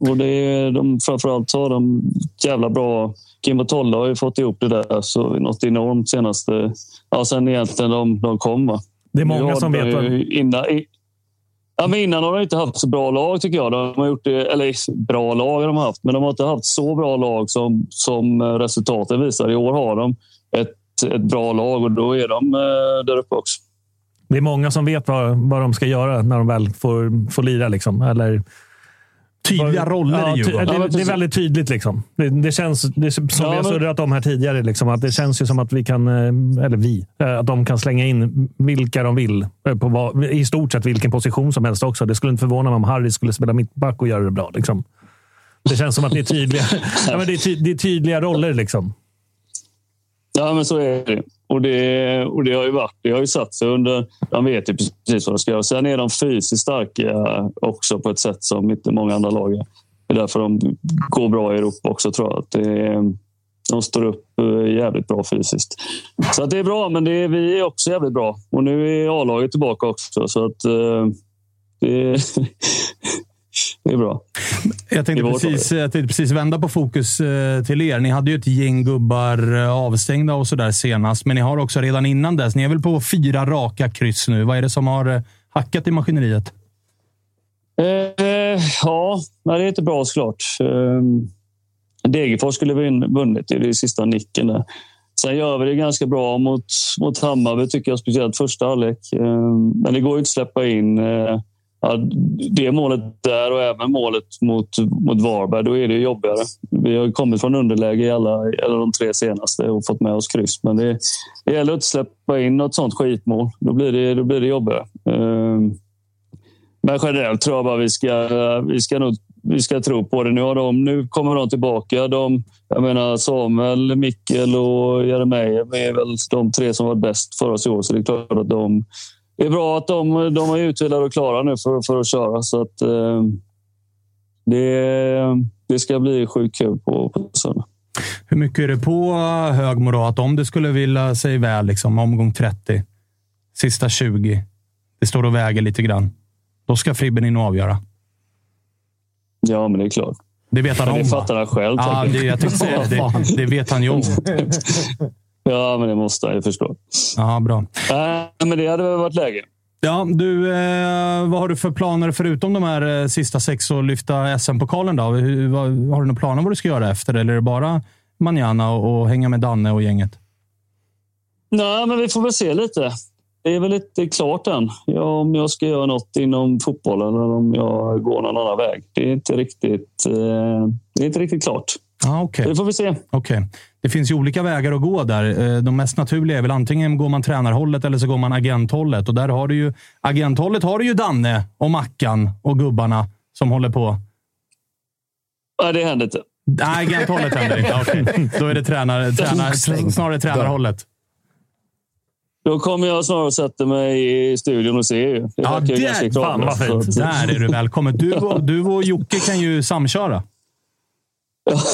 Och det är, de, framförallt har de jävla bra... Kimbo Tolle har ju fått ihop det där så något enormt senaste... Ja, sen egentligen de, de kom. Va? Det är många som vet Innan, ja, men innan har de inte haft så bra lag tycker jag. De har gjort det, eller bra lag har de haft, men de har inte haft så bra lag som, som resultaten visar. I år har de ett, ett bra lag och då är de eh, där uppe också. Det är många som vet vad, vad de ska göra när de väl får, får lira. Liksom. Eller, Tydliga roller ja, i Djurgården. det, Ja, det är väldigt tydligt. Liksom. Det, det känns, det, som Ja, vi har surrat om här tidigare, liksom, att det känns ju som att vi kan, eh, eller vi, eh, att de kan slänga in vilka de vill. eh, På vad, I stort sett vilken position som helst också. Det skulle inte förvåna mig om Harry skulle spela mittback och göra det bra. Liksom. Det känns som att det är tydliga, ja, men det är ty, det är tydliga roller. Liksom. Ja, men så är det. Och det, och det har ju varit. Det har ju satt sig under... De vet ju precis vad de ska göra. Sen är de fysiskt starka också på ett sätt som inte många andra lag är. Det är därför de går bra i Europa också, tror jag. Att det de står upp eh, jävligt bra fysiskt. Så att det är bra, men det är, vi är också jävligt bra. Och nu är A-laget tillbaka också, så att eh, det, det är bra. Jag tänkte, precis, jag tänkte precis vända på fokus eh, till er. Ni hade ju ett gäng gubbar eh, avstängda och sådär senast, men ni har också redan innan dess. Ni är väl på fyra raka kryss nu. Vad är det som har eh, hackat i maskineriet? Eh, ja, det är inte bra såklart. Eh, Degerfors skulle vin- vunnit i det sista nicken. Där. Sen gör vi det ganska bra mot, mot Hammarby, tycker jag, speciellt första halvlek. Eh, men det går ju inte att släppa in eh, ja, det målet där och även målet mot, mot Varberg. Då är det jobbigare. Vi har kommit från underläge i alla, alla de tre senaste och fått med oss kryss. Men det, det gäller att inte släppa in något sånt skitmål. Då blir det, då blir det jobbigare. Ehm, men generellt tror jag bara vi ska, vi ska, nog, vi ska tro på det. Nu, har de, nu kommer de tillbaka. De, jag menar Samuel, Mikkel och Jeremejeff är väl de tre som var bäst för oss i år. Så det är klart att de... Det är bra att de, de är utbildade och klara nu för, för att köra. Så att, eh, det, det ska bli sjukt kul på, på söndag. Hur mycket är det på Högmo då? Att om det skulle vilja sig väl, liksom, omgång 30, sista 20. det står och väger lite grann. Då ska Fribben in och avgöra. Ja, men det är klart. Det vet han Men om, det fattar han själv. Ja, det, jag tänkte säga det. Det vet han ju om. Ja, men det måste ju förstå. Ja, bra. Äh, men det hade väl varit läge. Ja, du, eh, vad har du för planer förutom de här eh, sista sex och lyfta SM-pokalen? då? Hur, vad, har du några planer vad du ska göra efter? Eller är det bara manjana och, och hänga med Danne och gänget? Nej, men vi får väl se lite. Det är väl inte klart än. Ja, om jag ska göra något inom fotbollen eller om jag går någon annan väg. Det är inte riktigt, eh, det är inte riktigt klart. Ah, okay. Det får vi se. Okej. Det finns ju olika vägar att gå där. Eh, De mest naturliga är väl antingen går man tränarhållet eller så går man agenthållet. Och där har du ju, agenthållet har du ju Danne och Mackan och gubbarna som håller på. Nej, det händer inte. Nej, agenthållet händer inte. Okej. Då är det tränar, tränar, snarare tränarhållet. Då kommer jag snarare sätta mig i studion och se. Det Ja, ganska fan vad fint. Där är du välkommen. Du och, du och Jocke kan ju samköra.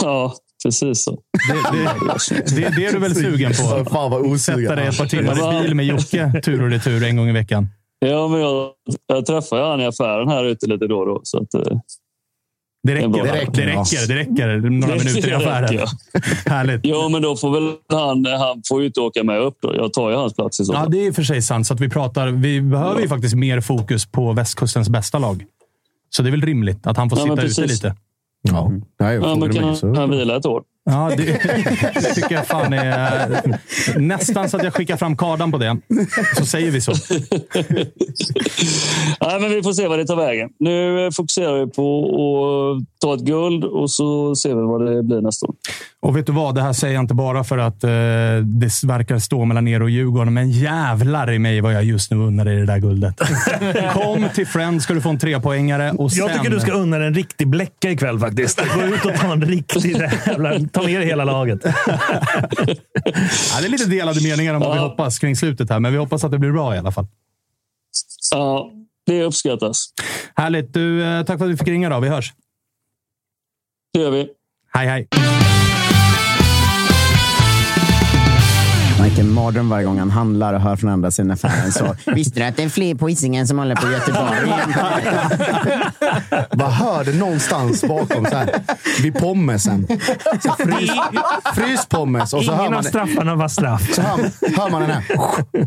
Ja, precis så. Det, det, det, det är du väl sugen på? Fan vad osugen. Sätta dig ett par timmar i bil med Jocke tur och retur en gång i veckan. Ja, men jag, jag träffar ju han i affären här ute lite då och då. Så att, eh, Det räcker. Det räcker. Det räcker. Det räcker. Några Det- minuter i affären. räcker, Härligt. ja, men då får väl han, han får ju inte åka med upp då. Jag tar ju hans plats i så Ja, fall. det är för sig sant. Så att vi, pratar, vi behöver ju faktiskt mer fokus på västkustens bästa lag. Så det är väl rimligt att han får Ja, sitta ute precis. lite. Ja, Nej, Ja, men kan han, han vila ett år? Ja, det, det tycker jag fan är nästan så att jag skickar fram kardan på det. Så säger vi så. Nej, men vi får se vad det tar vägen. Nu eh, fokuserar vi på att ta ett guld och så ser vi vad det blir nästa år. Och vet du vad? Det här säger jag inte bara för att eh, det verkar stå mellan er och Djurgården, men jävlar i mig vad jag just nu unnar dig det där guldet. Kom till Friends ska du få en trepoängare och sen... Jag tycker du ska unna dig en riktig bläcka ikväll faktiskt. Gå ut och ta en riktig jävla... Ta med dig hela laget. Ja, det är lite delade meningar om vad vi hoppas kring slutet här, men vi hoppas att det blir bra i alla fall. Ja, det uppskattas. Härligt. Du, eh, tack för att vi fick ringa. Då. Vi hörs. Det gör vi. Hej, hej. Vilken mardröm varje gång han handlar och hör från andra sidan affären. Så, Visste du att det är fler på Hisingen som håller på Göteborg? Vad hör det någonstans bakom så här, vid pommesen? Så här frys, fryspommes. Och så hör Ingen man, av straffarna var straff. så hör, hör man den här.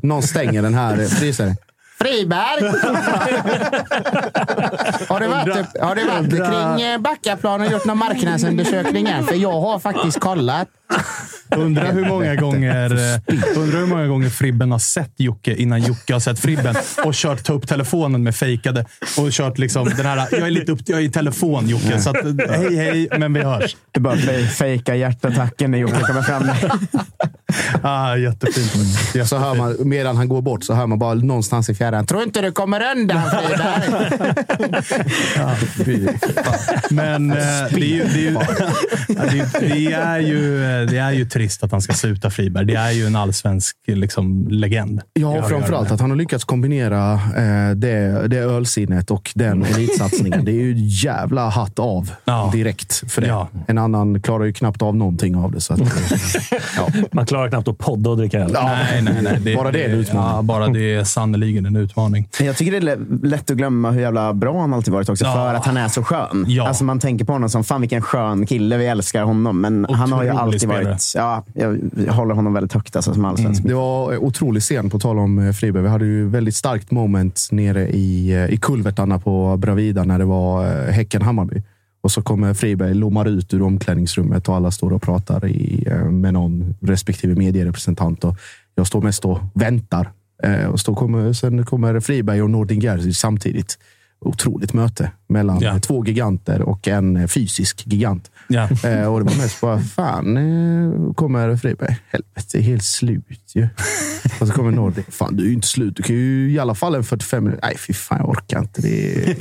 Någon stänger den här frysaren. Friberg! har, du varit, har du varit kring eh, Backaplan och gjort någon marknadsundersökning än? För jag har faktiskt kollat. Undrar hur många gånger eh, undrar hur många gånger Fribben har sett Jocke innan Jocke har sett Fribben och kört ta upp telefonen med fejkade och kört liksom den här. Jag är lite upp, jag är i telefon Jocke, så att, eh, hej hej, men vi hörs. Du bara fej- fejkar hjärtattacken när Jocke kommer fram. Ah, jättefint. Så hör man, medan han går bort så hör man bara någonstans i fjärran. Tror inte du kommer undan fy fan. Men eh, det, är ju, det, är ju, det, det, är ju, det är ju trist att han ska sluta Friberg. Det är ju en allsvensk liksom, legend. Ja, framförallt att han har lyckats kombinera eh, det, det ölsinnet och den elitsatsningen. Det är ju jävla hatt av direkt för det. En annan klarar ju knappt av någonting av det. Så att, eh, ja. Man klarar knappt att podda och dricka öl. Nej, nej, nej. Bara det är en utmaning. Ja, bara det är sannerligen en utmaning. Jag tycker det är lä- lätt att glömma hur jävla bra han alltid varit också, Ja. för att han är så skön. Ja. Alltså man tänker på honom som, fan vilken skön kille, vi älskar honom. Men han har ju Otrolig alltid varit... Ja, jag håller honom väldigt högt alltså, som allsvensk. Det var otrolig scen, på tal om eh, Friberg. Vi hade ju väldigt starkt moment nere i, eh, i kulvertarna på Bravida när det var eh, Häcken-Hammarby. Och så kommer Friberg, lommar ut ur omklädningsrummet och alla står och pratar i, med någon respektive medierepresentant. Och jag står mest och väntar. Och så kommer, sen kommer Friberg och Nordin Gerzic samtidigt. Otroligt möte mellan Ja. två giganter och en fysisk gigant. Ja. Eh, och det var mest bara, fan, eh, kommer Friberg. Helvete, är helt slut ju. och så kommer Nordin. Fan, du är ju inte slut. Du kan ju i alla fall en 45 minuter. Nej, fy fan, jag orkar inte. Det är,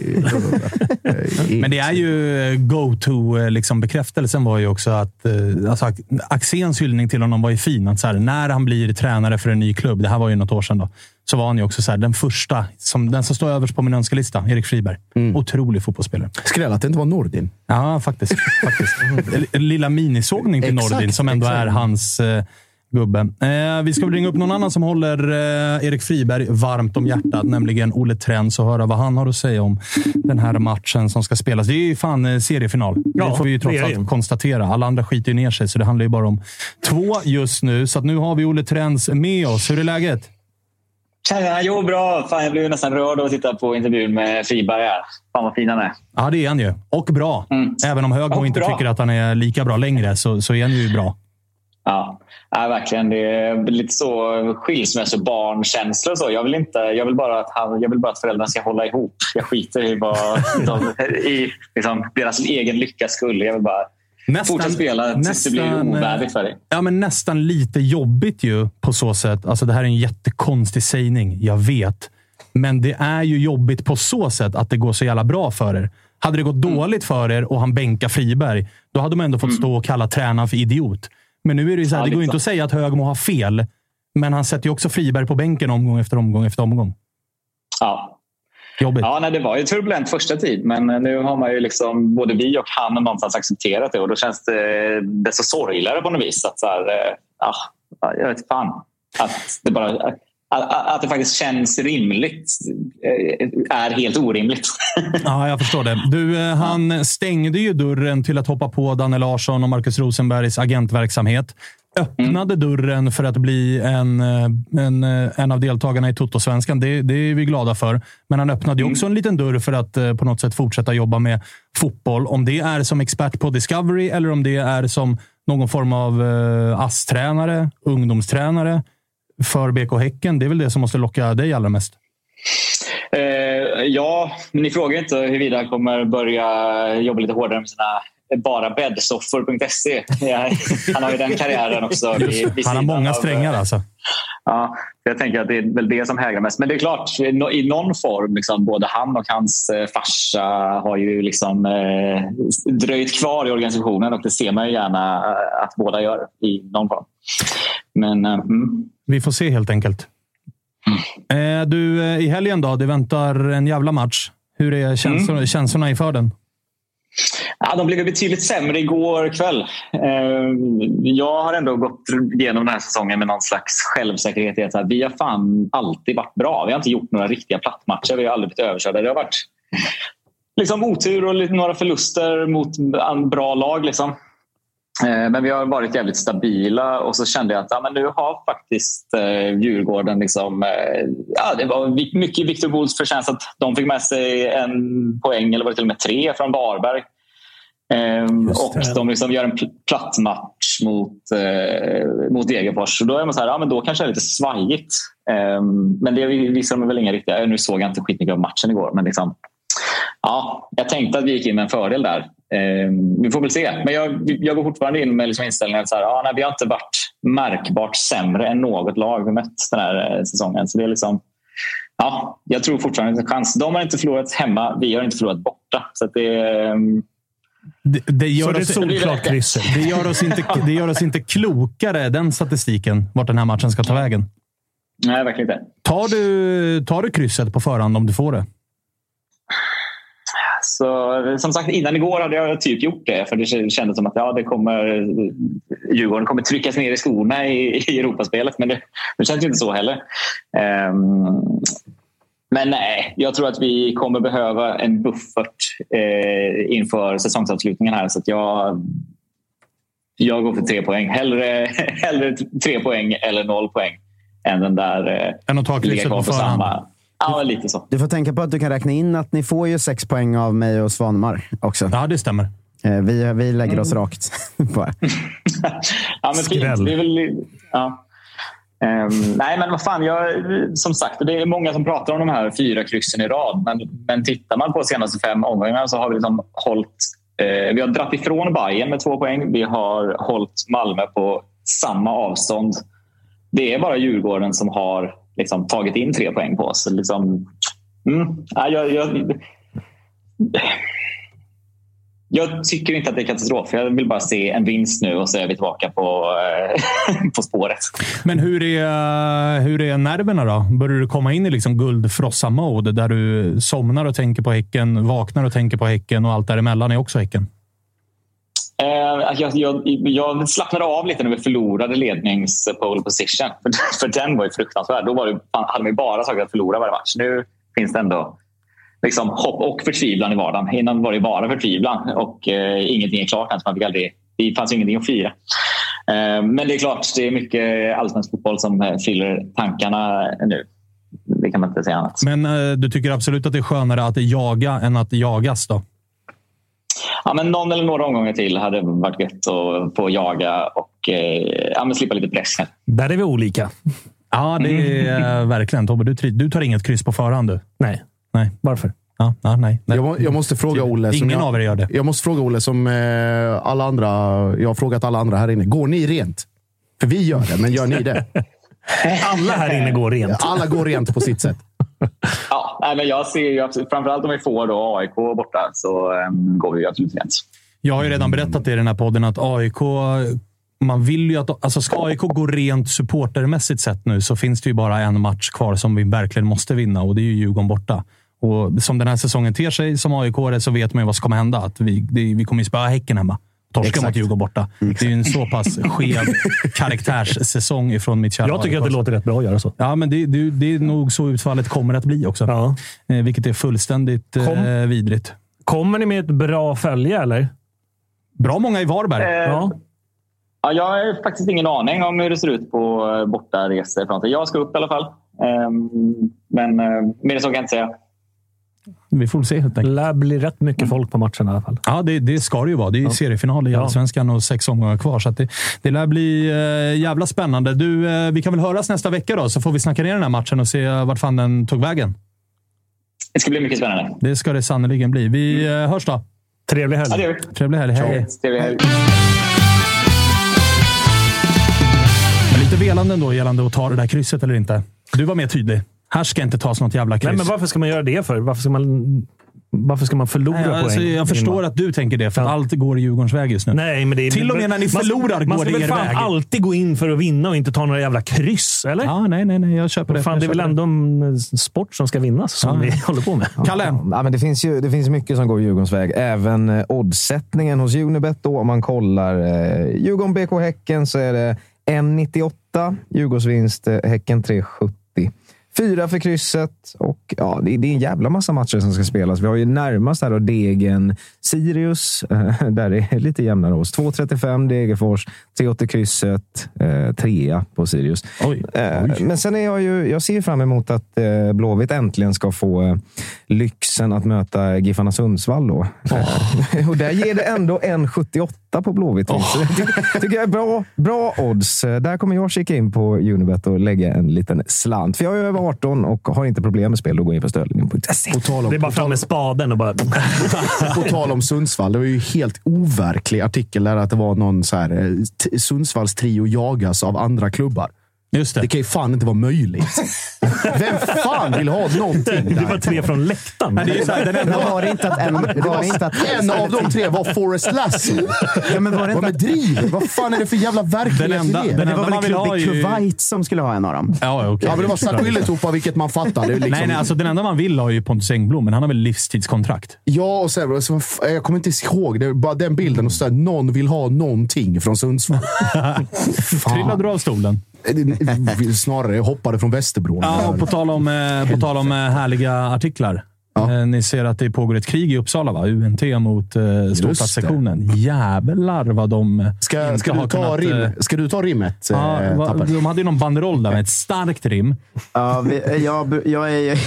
Men det är ju go-to-bekräftelsen var ju också att eh, alltså, Axéns hyllning till honom var ju fin. Att så här, när han blir tränare för en ny klubb, det här var ju något år sedan, då, så var han ju också så här, den första, som, den som står överst på min önskelista, Erik Friberg. Otrolig fotbollsspelare. Skräll att det inte var Nordin. Ja, faktiskt. faktiskt. Lilla minisågning till Nordin, som ändå exakt. är hans eh, gubbe. Eh, vi ska väl ringa upp någon annan som håller eh, Erik Friberg varmt om hjärtat, nämligen Olle Trends och höra vad han har att säga om den här matchen som ska spelas. Det är ju fan eh, seriefinal. Ja, det får vi ju trots allt konstatera. Alla andra skiter ju ner sig, så det handlar ju bara om två just nu. Så att nu har vi Olle Trends med oss. Hur är läget? Tjena, jo bra. Fan, jag blev nästan rörd av att titta på intervjun med Friberg här. Fan vad fin han är. Ja, det är han ju. Och bra. Även om Högmo inte bra. tycker att han är lika bra längre, så, så är han ju bra. Ja, ja verkligen. Det är lite så skilsmässobarnkänsla och så. Jag vill, inte, jag, vill bara att han, jag vill bara att föräldrarna ska hålla ihop. Jag skiter i, vad, de, i liksom, deras egen lyckas skull. Jag vill bara fortsätta spela tills det blir nästan, eh, ovärdigt för dig. Ja, men nästan lite jobbigt ju på så sätt. Alltså, det här är en jättekonstig sägning, jag vet. Men det är ju jobbigt på så sätt att det går så jävla bra för er. Hade det gått dåligt för er och han bänkar Friberg, då hade man ändå fått stå och kalla tränaren för idiot. Men nu är det ju så här, Ja, det går ju inte så. att säga att Högmo har fel. Men han sätter ju också Friberg på bänken omgång efter omgång efter omgång. Ja. Jobbigt. Ja, nej, det var ju turbulent första tid, men nu har man ju liksom, både vi och han någonstans accepterat det och då känns det desto sorgligare på något vis. Att så här, eh, ja, jag vet fan. Att det, bara, att, det faktiskt känns rimligt eh, är helt orimligt. Ja, jag förstår det. Du, eh, han stängde ju dörren till att hoppa på Danne Larsson och Marcus Rosenbergs agentverksamhet. Öppnade dörren för att bli en, eh, en, en av deltagarna i Toto-svenskan. Det, det är vi glada för. Men han öppnade ju också en liten dörr för att på något sätt fortsätta jobba med fotboll. Om det är som expert på Discovery eller om det är som någon form av ASS-tränare, ungdomstränare för BK Häcken. Det är väl det som måste locka dig allra mest. Eh, ja, men ni frågar inte huruvida han kommer börja jobba lite hårdare med sina bara bäddsoffor.se. Han har ju den karriären också. vid Han har många av- strängar alltså. Ja, jag tänker att det är väl det som hägrar mest. Men det är klart, i i någon form, liksom, både han och hans eh, farsa har ju liksom, eh, dröjt kvar i organisationen och det ser man ju gärna eh, att båda gör i någon form. Men eh, mm. Vi får se helt enkelt. Eh, du, eh, i helgen då? Det väntar en jävla match. Hur är känslorna, känslorna inför den? Ja, de blev betydligt sämre igår kväll. Jag har ändå gått igenom den här säsongen med någon slags självsäkerhet. i att Vi har fan alltid varit bra. Vi har inte gjort några riktiga plattmatcher. Vi har aldrig blivit överkörda. Det har varit liksom otur och lite, några förluster mot bra lag. Liksom. Eh, Men vi har varit jävligt stabila och så kände jag att ja, men nu har faktiskt eh, Djurgården... Liksom, eh, ja, det var mycket Victor Bulls förtjänst att de fick med sig en poäng, eller var det till och med tre, från Varberg. Ehm, och de liksom gör en pl- platt match mot, eh, mot Degerfors. Då är man så här, ja, men då kanske det är lite svajigt. Ehm, men det visar de väl inga riktiga... Nu såg jag inte skitmycket av matchen igår, men liksom, ja, jag tänkte att vi gick in med en fördel där. Ehm, vi får väl se. Men jag, jag går fortfarande in med liksom inställningen att så här, ja, nej, vi har inte varit märkbart sämre än något lag vi mött den här eh, säsongen. Så det är liksom, ja, jag tror fortfarande det en chans. De har inte förlorat hemma, vi har inte förlorat borta. Så att det, ehm, Det, det, gör Så det är oss, solklart kryss. det, gör oss inte, det gör oss inte klokare, den statistiken, vart den här matchen ska ta vägen. nej, verkligen inte. Tar du, tar du krysset på förhand om du får det? Så, som sagt, innan igår hade jag typ gjort det. För det kändes som att ja, det kommer, Djurgården kommer tryckas ner i skorna i, i Europaspelet. Men det, det känns ju inte så heller. Ehm, men nej, jag tror att vi kommer behöva en buffert eh, inför säsongsavslutningen här. Så att jag, jag går för tre poäng. Hellre, hellre tre poäng eller noll poäng än den där eh, Än att ta krysset på förhand? samma. Ja, lite så. Du får tänka på att du kan räkna in att ni får ju sex poäng av mig och Svanemar också. Ja, det stämmer. Eh, Vi, vi lägger oss Mm. rakt på det. ja, men fint. Skräll. Det är väl, ja. Ehm, nej, men vad fan. Jag, som sagt, det är många som pratar om de här fyra kryssen i rad. Men, men tittar man på de senaste fem omgångarna så har vi liksom hållit... Eh, vi har dratt ifrån Bayern med två poäng. Vi har hållit Malmö på samma avstånd. Det är bara Djurgården som har liksom, tagit in tre poäng på oss. Liksom, mm, jag, jag, jag tycker inte att det är katastrof. Jag vill bara se en vinst nu och så är vi tillbaka på, eh, på spåret. Men hur är, hur är nerverna då? Börjar du komma in i liksom guldfrossa-mode där du somnar och tänker på Häcken, vaknar och tänker på Häcken och allt däremellan är också Häcken? Eh, jag, jag, jag slappnade av lite när vi förlorade lednings pole position. För, för den var ju fruktansvärd. Då var det, hade man ju bara saker att förlora varje match. Nu finns det ändå liksom, hopp och förtvivlan i vardagen. Innan var det bara förtvivlan och eh, ingenting är klart än. Man fick aldrig, det fanns ingenting att fira. Eh, men det är klart, det är mycket allsvensk fotboll som eh, fyller tankarna nu. Det kan man inte säga annat. Men eh, du tycker absolut att det är skönare att jaga än att jagas då? Ja, men någon eller några omgångar till hade varit gött att få jaga och eh, ja, men slippa lite press. Där är vi olika. Ja, det är eh, verkligen. Tobbe, du, du tar inget kryss på förhand du? Nej. Nej. Varför? Ja, ja, nej, nej. Jag, jag måste fråga Olle. som Ingen jag, av er gör det. Jag måste fråga Olle som eh, alla andra. Jag har frågat alla andra här inne. Går ni rent? För vi gör det, men gör ni det? Alla här inne går rent. Alla går rent på sitt sätt. Ja, nej, men jag ser ju absolut, framförallt om vi får då AIK borta så um, går vi ju absolut igen. Jag har ju redan berättat i den här podden att AIK man vill ju att, alltså ska AIK gå rent supportermässigt sett nu så finns det ju bara en match kvar som vi verkligen måste vinna och det är ju Djurgården borta. Och som den här säsongen ter sig som aik så vet man ju vad som kommer hända. Att vi, det, vi kommer ju spöa Häcken hemma. Torska mot Djurgården borta. Det är ju en så pass skev karaktärssäsong ifrån mitt kära Jag tycker att det låter rätt bra att göra så. Ja, men det, det, det är nog så utfallet kommer att bli också. Ja. Eh, vilket är fullständigt eh, Kom. vidrigt. Kommer ni med ett bra följe, eller? Bra många i Varberg. Eh, Ja. Ja, jag har faktiskt ingen aning om hur det ser ut på eh, bortaresefronten. Jag ska upp i alla fall. Um, men mer än så kan jag inte säga. Vi får se helt Det enkelt. lär bli rätt mycket folk på matchen i alla fall. Ja, det, det ska det ju vara. Det är ju seriefinal i Ja. Allsvenskan och sex omgångar kvar. Så att det, det lär bli eh, jävla spännande. Du, eh, vi kan väl höras nästa vecka då, så får vi snacka ner den här matchen och se vart fan den tog vägen. Det ska bli mycket spännande. Det ska det sannerligen bli. Vi eh, hörs då. Trevlig helg. Ja, det vi. Trevlig helg. Hej. Trevlig helg. Men lite velande ändå gällande att ta det där krysset eller inte. Du var mer tydlig. Här ska inte tas något jävla kryss. Nej, men varför ska man göra det för? Varför ska man, varför ska man förlora Nej, alltså, poäng? jag förstår att du tänker det, för att allt går i Djurgårdens väg just nu. Nej, men det är, Till och med när ni man- förlorar man går ska det väl er fan väg. alltid gå in för att vinna och inte ta några jävla kryss, eller? Ja, nej, nej, nej. Jag köper det. Fan, Jag det är väl ändå en sport som ska vinnas som Ja. vi håller på med. Kalle? Ja, men det, finns ju, det finns mycket som går Djurgårdens väg. Även eh, oddsättningen hos Unibet. Då, om man kollar eh, Djurgården, BK, Häcken så är det 1,98. Djurgårdsvinst, eh, Häcken 3,70. Fyra för krysset och ja, det, det är en jävla massa matcher som ska spelas. Vi har ju närmast här då Degen, Sirius, eh, där det är lite jämnare hos. 2,35 Degerfors, 3,80 krysset, eh, trea på Sirius. Eh, Men sen är jag ju, jag ser fram emot att eh, Blåvitt äntligen ska få eh, lyxen att möta Giffarna Sundsvall. Då. Eh, och där ger det ändå 1,78 på Blåvitt. Så det tycker, jag är bra, bra odds. Eh, Där kommer jag kika in på Unibet och lägga en liten slant. För jag över 18 och har inte problem med spel. Då går in på stödlinjen.se. Det är bara fram med spaden och bara... på tal om Sundsvall. Det var ju helt overklig artikel där att det var någon så här, eh, Sundsvalls trio jagas av andra klubbar. Just det. Det kan ju fan inte vara möjligt. Vem fan vill ha någonting Det var där? tre från läktaren. Nej, det är ju så här, den enda, Men var det inte att en... Var det inte att, En av de tre var Forrest Lassie. ja, men var det Vad inte med att, driver? Vad fan är det för jävla verklighet Den enda- i det? den men det var väl man vill klubb ha i är ju- Kuwait som skulle ha en av dem? Ja, okej. Ja, men det var Sarpilletupa, vilket man fattar. Det är liksom, Nej, nej, alltså den enda man vill ha är ju Pontus Engblom, men han har väl livstidskontrakt? Ja, och sen, så, jag kommer inte ihåg. Det bara den bilden. Och så där, någon vill ha någonting från Sundsvall. Trillade du av stolen? Snarare jag hoppade från Västerbron. Ja, och på tal om, eh, på tal om eh, härliga artiklar. Eh, Ni ser att det pågår ett krig i Uppsala, va? UNT mot eh, storstadssektionen. Jävlar vad de Ska, inte ska, har du ta kunnat, rim, ska du ta rimmet, Ja, eh, va, de hade ju någon banderoll där med ett starkt rim. Ja, vi, jag, jag, är,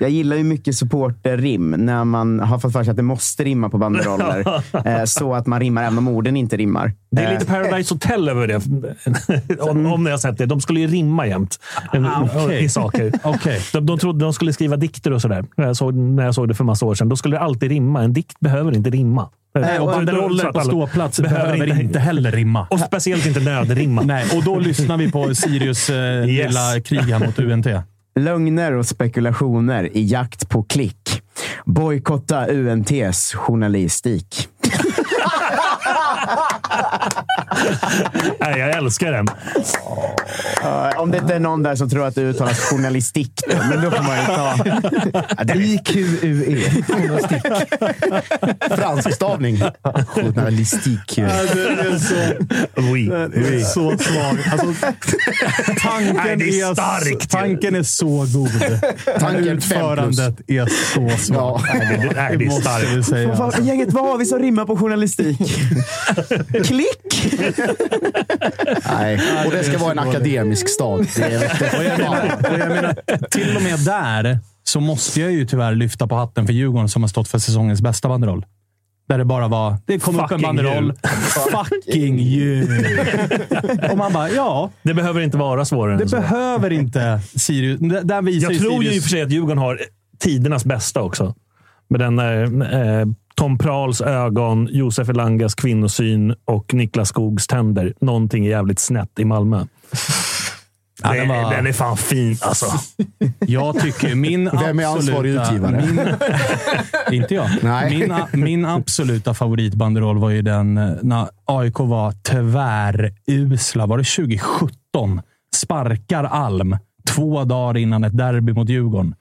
jag gillar ju mycket supporterrim när man har fått för sig att det måste rimma på banderoller. eh, så att man rimmar även om orden inte rimmar. Det är lite Paradise Hotel över det. om, om ni har sett det. De skulle ju rimma jämt Ah, okej. i saker. Okej. De, de trodde de skulle skriva dikter och sådär. När jag, såg, när jag såg det för massa år sedan. Då skulle det alltid rimma. En dikt behöver inte rimma. Nej, och banderoller på ståplats behöver inte heller rimma. Och speciellt inte nödrimma. Nej, och då lyssnar vi på Sirius eh, lilla krig här mot UNT. Lögner och spekulationer i jakt på klick. Bojkotta UNTs journalistik. Nej, jag älskar den. Ja, om det inte är någon där som tror att det uttalas journalistik, då, men då får man ju ta... IQUE. Journalistik. Fransk stavning. Journalistik. Ja, det är så, Oui. det är så svag. Alltså, tanken, Nej, det är är starkt tanken är så god. Tanken Utförandet är så svagt. Ja. Nej, det, nej, det är starkt. Gänget, vad har vi som rimmar på journalistik? Klick! Nej, och det ska vara en akademisk stad. Det är, Och jag, menar, och jag menar, till och med där så måste jag ju tyvärr lyfta på hatten för Djurgården som har stått för säsongens bästa banderoll. Där det bara var, det kom upp en banderoll. Fucking you! Och man bara, ja, Det behöver inte vara svårare det än så. behöver inte Sirius. Där- visar Jag tror ju i och Sirius, för sig att Djurgården har tidernas bästa också. Med den där, eh, Tom Prahls ögon, Josef Elangas kvinnosyn och Niklas Skogs tänder. Någonting är jävligt snett i Malmö. Ja, den var- Den är fan fin alltså. Jag tycker min Vem är ansvarig absoluta- utgivare? Min, inte jag. Nej. Min, min absoluta favoritbanderoll var ju den eh, när AIK var tvärusla. Var det 2017? Sparkar Alm två dagar innan ett derby mot Djurgården.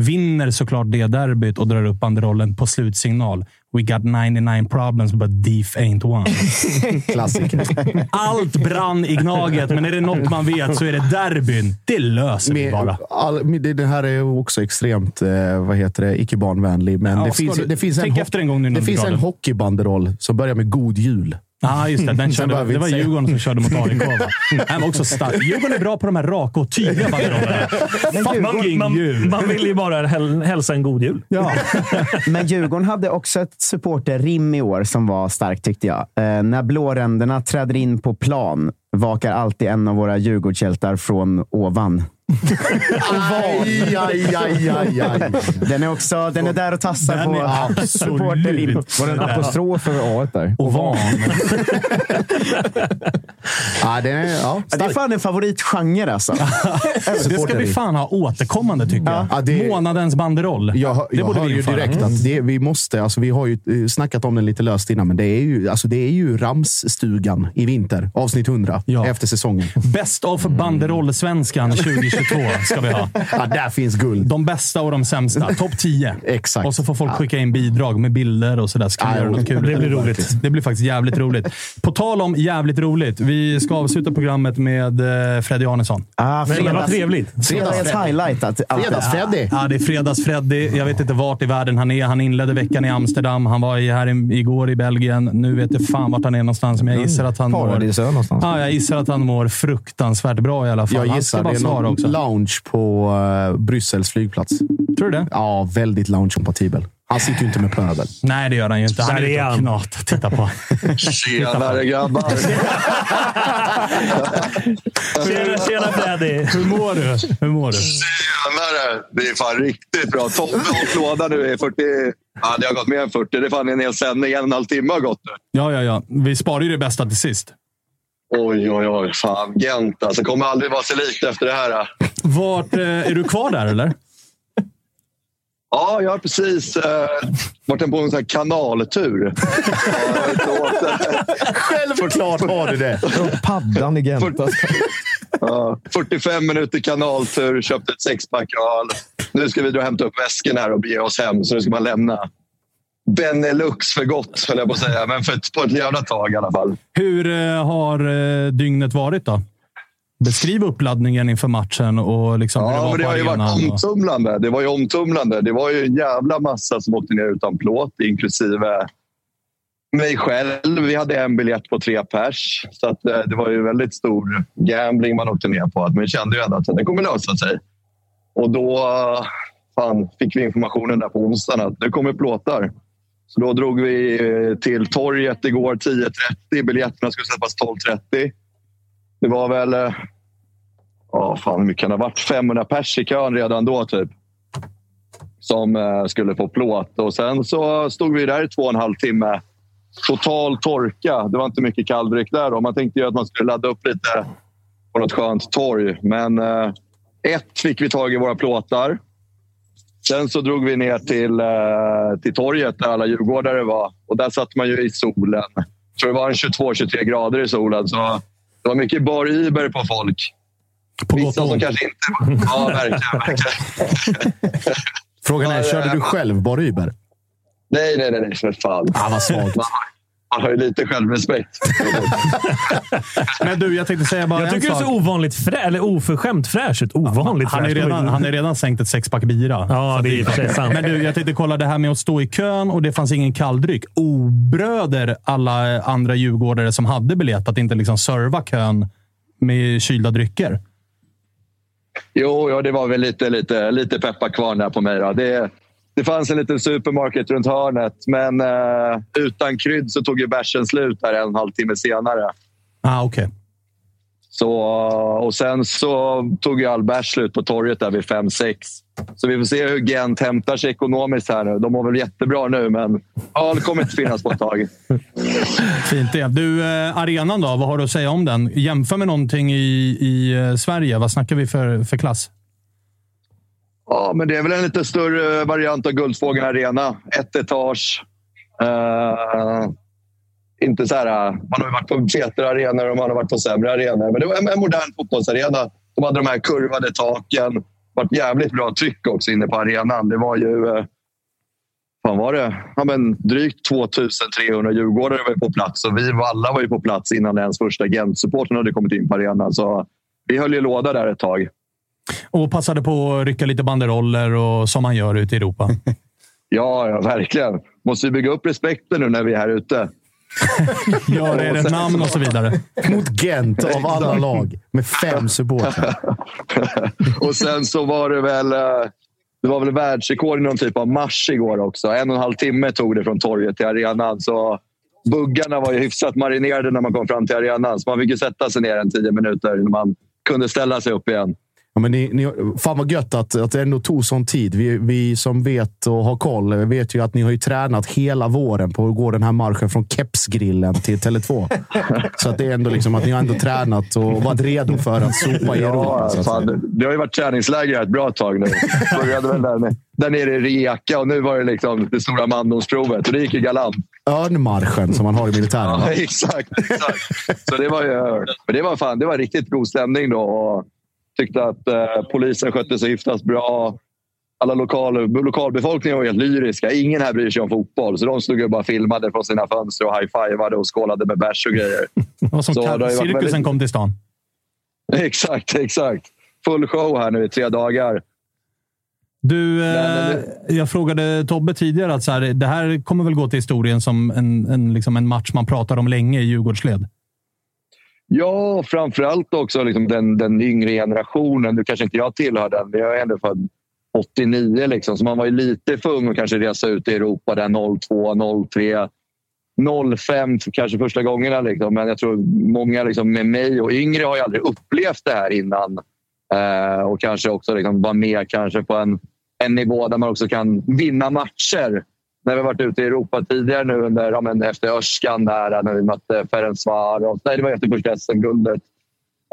Vinner såklart det derbyt och drar upp banderollen på slutsignal. We got 99 problems but thief ain't one. Klassiker. Allt brann i Gnaget, men är det något man vet så är det derbyn. Det löser vi Med, bara. all, med det, här är också extremt eh, vad heter det, icke-barnvänlig, men Ja, det, finns, du- det finns en, ho- en det finns en hockeybanderoll som börjar med God Jul. Ja, just det. Den körde, det var Djurgården som körde mot AIK. Den var också stark. Djurgården är bra på de här raka och tydliga banderollerna. Man, Fucking man, jul! man vill ju bara häl, hälsa en god jul. Ja. Men Djurgården hade också ett supporterrim i år som var starkt tyckte jag. Eh, när blåränderna träder in på plan vakar alltid en av våra Djurgårdshjältar från ovan. Aj, aj, aj, aj, aj. Den är, också, den är där och tassar Den på är absolut. Var det en apostrof över A där? Och van. Ja, det är, ja, Det är fan en favoritgenre alltså. Det ska vi fan ha återkommande tycker jag. Ja, det- Månadens banderoll. Jag, det jag borde hör vi ju direkt att det, vi måste, alltså vi har ju eh, snackat om den lite löst innan, men det är ju, alltså det är ju Ramsstugan i vinter, avsnitt 100, Ja. efter säsongen. Best of banderoll-svenskan 2022 ska vi ha. Ja, där finns guld. De bästa och de sämsta. Topp 10. Exakt. Och så får folk skicka in bidrag med bilder och sådär. Vi Ja, något kul. det blir roligt. Det blir faktiskt jävligt roligt. På tal om jävligt roligt. Vi ska avsluta programmet med eh, Freddy Arnesson. Ah, men vad fredags, trevligt. fredagens highlight. Att, att, Fredags-Freddy. Ja, det är fredags-Freddy. Jag vet inte vart i världen han är. Han inledde veckan i Amsterdam. Han var här i, igår i Belgien. Nu vet jag fan vart han är någonstans, men jag gissar att han mår... Någonstans. Ja, jag gissar att han mår fruktansvärt bra i alla fall. Jag Han gissar ska bara svara någon också. lounge på uh, Bryssels flygplats. Tror du det? Ja, väldigt lounge-kompatibel. Han sitter ju inte med pöbel. Nej, det gör han ju inte. Han är ute och han. knat. Titta på. Tjenare grabbar! Tjena, tjena Freddy! Hur mår du? Hur mår du? Tjenare! Det är fan riktigt bra. Tobbe har låda nu i 40... Ja, det har gått mer än 40. Det är fan en hel sändning. En och en halv timme har gått nu. Ja, ja, ja. Vi sparar ju det bästa till sist. Oj, oj, oj. Fan, Gent alltså. Kommer aldrig vara sig likt efter det här. Vart, eh, är du kvar där, eller? Ja, jag har precis eh, varit på en sån här kanaltur. Självklart har du det. Paddan i Gent. alltså. Ja, 45 minuter kanaltur, köpte ett sexpack öl. Nu ska vi dra och hämta upp väskorna här och bege oss hem. Så nu ska man lämna Benelux för gott, höll jag på att säga. Men för ett, på ett jävla tag i alla fall. Hur eh, har eh, dygnet varit då? Beskriv uppladdningen inför matchen och liksom hur det Ja, var men det på har ju varit omtumlande. Det var ju omtumlande. Det var ju en jävla massa som åkte ner utan plåt, inklusive mig själv. Vi hade en biljett på tre pers. Så att, eh, det var ju väldigt stor gambling man åkte ner på. Men kände ju ändå att det kommer lösa sig. Och då fan, fick vi informationen där på onsdagen att nu kommer plåtar. Så då drog vi eh, till torget igår 10.30. Biljetterna skulle släppas 12.30. Det var väl... Eh, ja, fan hur mycket kan det ha varit? 500 pers i kön redan då, typ. Som eh, skulle få plåt. Och sen så stod vi där i två och en halv timme. Total torka. Det var inte mycket kalldryck där. Då. Man tänkte ju att man skulle ladda upp lite på något skönt torg. Men eh, ett fick vi tag i våra plåtar. Sen så drog vi ner till, eh, till torget där alla djurgårdare var. Och där satt man ju i solen. Jag tror det var en 22-23 grader i solen. Så det var mycket bar iber på folk. På Vissa som kanske inte... Ja, verkligen. verkligen. Frågan är, körde du själv Bar Uber? Nej, nej, nej, nej för fan. Ah, vad svagt. Man, man har ju lite självrespekt. Men du, jag tänkte säga bara Jag en tycker det sak. ser ovanligt frä, eller oförskämt fräsch ut. Ovanligt Han är, fräscht. redan, han är redan sänkt ett sexpack bira. Ja, Så det är i och för sig sant. Men du, jag tänkte kolla det här med att stå i kön och det fanns ingen kalldryck. Obröder alla andra djurgårdare som hade biljett att inte liksom serva kön med kylda drycker? Jo, ja, det var väl lite, lite, lite pepparkvarn där på mig. Då. Det, det fanns en liten supermarket runt hörnet, men eh, utan krydd så tog ju bärsen slut där en halvtimme senare. Ah, okej. Så, och sen så tog ju all bärs slut på torget där vid 5-6. Så vi får se hur Gent hämtar sig ekonomiskt här nu. De mår väl jättebra nu, men öl kommer inte finnas på ett tag. Fint det. Du, eh, arenan då? Vad har du att säga om den? Jämför med någonting i, i eh, Sverige. Vad snackar vi för, för klass? Ja, men det är väl en lite större variant av Guldfågeln Arena. Ett etage. Uh, inte så här, eh, man har ju varit på fetare arenor och man har varit på sämre arenor. Men det var en, en modern fotbollsarena. De hade de här kurvade taken. Det var ett jävligt bra tryck också inne på arenan. Det var ju... Eh, fan var det? Ja, men drygt 2300 djurgårdare var ju på plats och vi alla var ju på plats innan ens första Gent-supporten hade kommit in på arenan. Så vi höll ju låda där ett tag. Och passade på att rycka lite banderoller och som man gör ute i Europa. Ja, ja, verkligen. Måste vi bygga upp respekten nu när vi är här ute. Gör er ett namn och så vidare. Mot Gent av alla lag med fem supportrar. och sen så var det väl... eh, Det var väl världsrekord i någon typ av marsch igår också. En och en halv timme tog det från torget till arenan. Så buggarna var ju hyfsat marinerade när man kom fram till arenan. Så man fick ju sätta sig ner en tio minuter innan man kunde ställa sig upp igen. Ja, men ni, ni, fan vad gött att, att det ändå tog sån tid. Vi, vi som vet och har koll vet ju att ni har ju tränat hela våren på att gå den här marschen från Kepsgrillen till Tele2. Så att det är ändå liksom att ni har ändå tränat och varit redo för att sopa i Europa. Så Ja, fan, det har ju varit träningsläger här ett bra tag nu. Började väl där, med- där nere i Rijeka och nu var det liksom det stora mandomsprovet och det gick ju galant. Örnmarschen som man har i militären. Ja, exakt. exakt. Så det var ju men det var, fan, det var riktigt god stämning då. Och tyckte att eh, polisen skötte sig hyfsat bra. Alla lokal, lokalbefolkningen var helt lyriska. Ingen här bryr sig om fotboll. Så de stod och bara filmade från sina fönster och high-fivade och skålade med bärs och grejer. Det var som Så det cirkusen väldigt- kom till stan. Exakt, exakt. Full show här nu i tre dagar. Du, eh, jag frågade Tobbe tidigare att så här, det här kommer väl gå till historien som en, en, liksom en match man pratar om länge i Djurgårdsled. Ja, framförallt också liksom den, den yngre generationen. Nu kanske inte jag tillhör den, men jag är ändå född 89. Liksom, så man var ju lite för ung att kanske resa ut i Europa där 02, 03, 05 kanske första gångerna. Liksom. Men jag tror många liksom, med mig och yngre har ju aldrig upplevt det här innan. Eh, och kanske också liksom, vara med kanske på en, en nivå där man också kan vinna matcher. När vi varit ute i Europa tidigare nu under, ja, men efter Örskan där eh, när vi mötte Ferencvaros. Nej, det var efter första SM-guldet.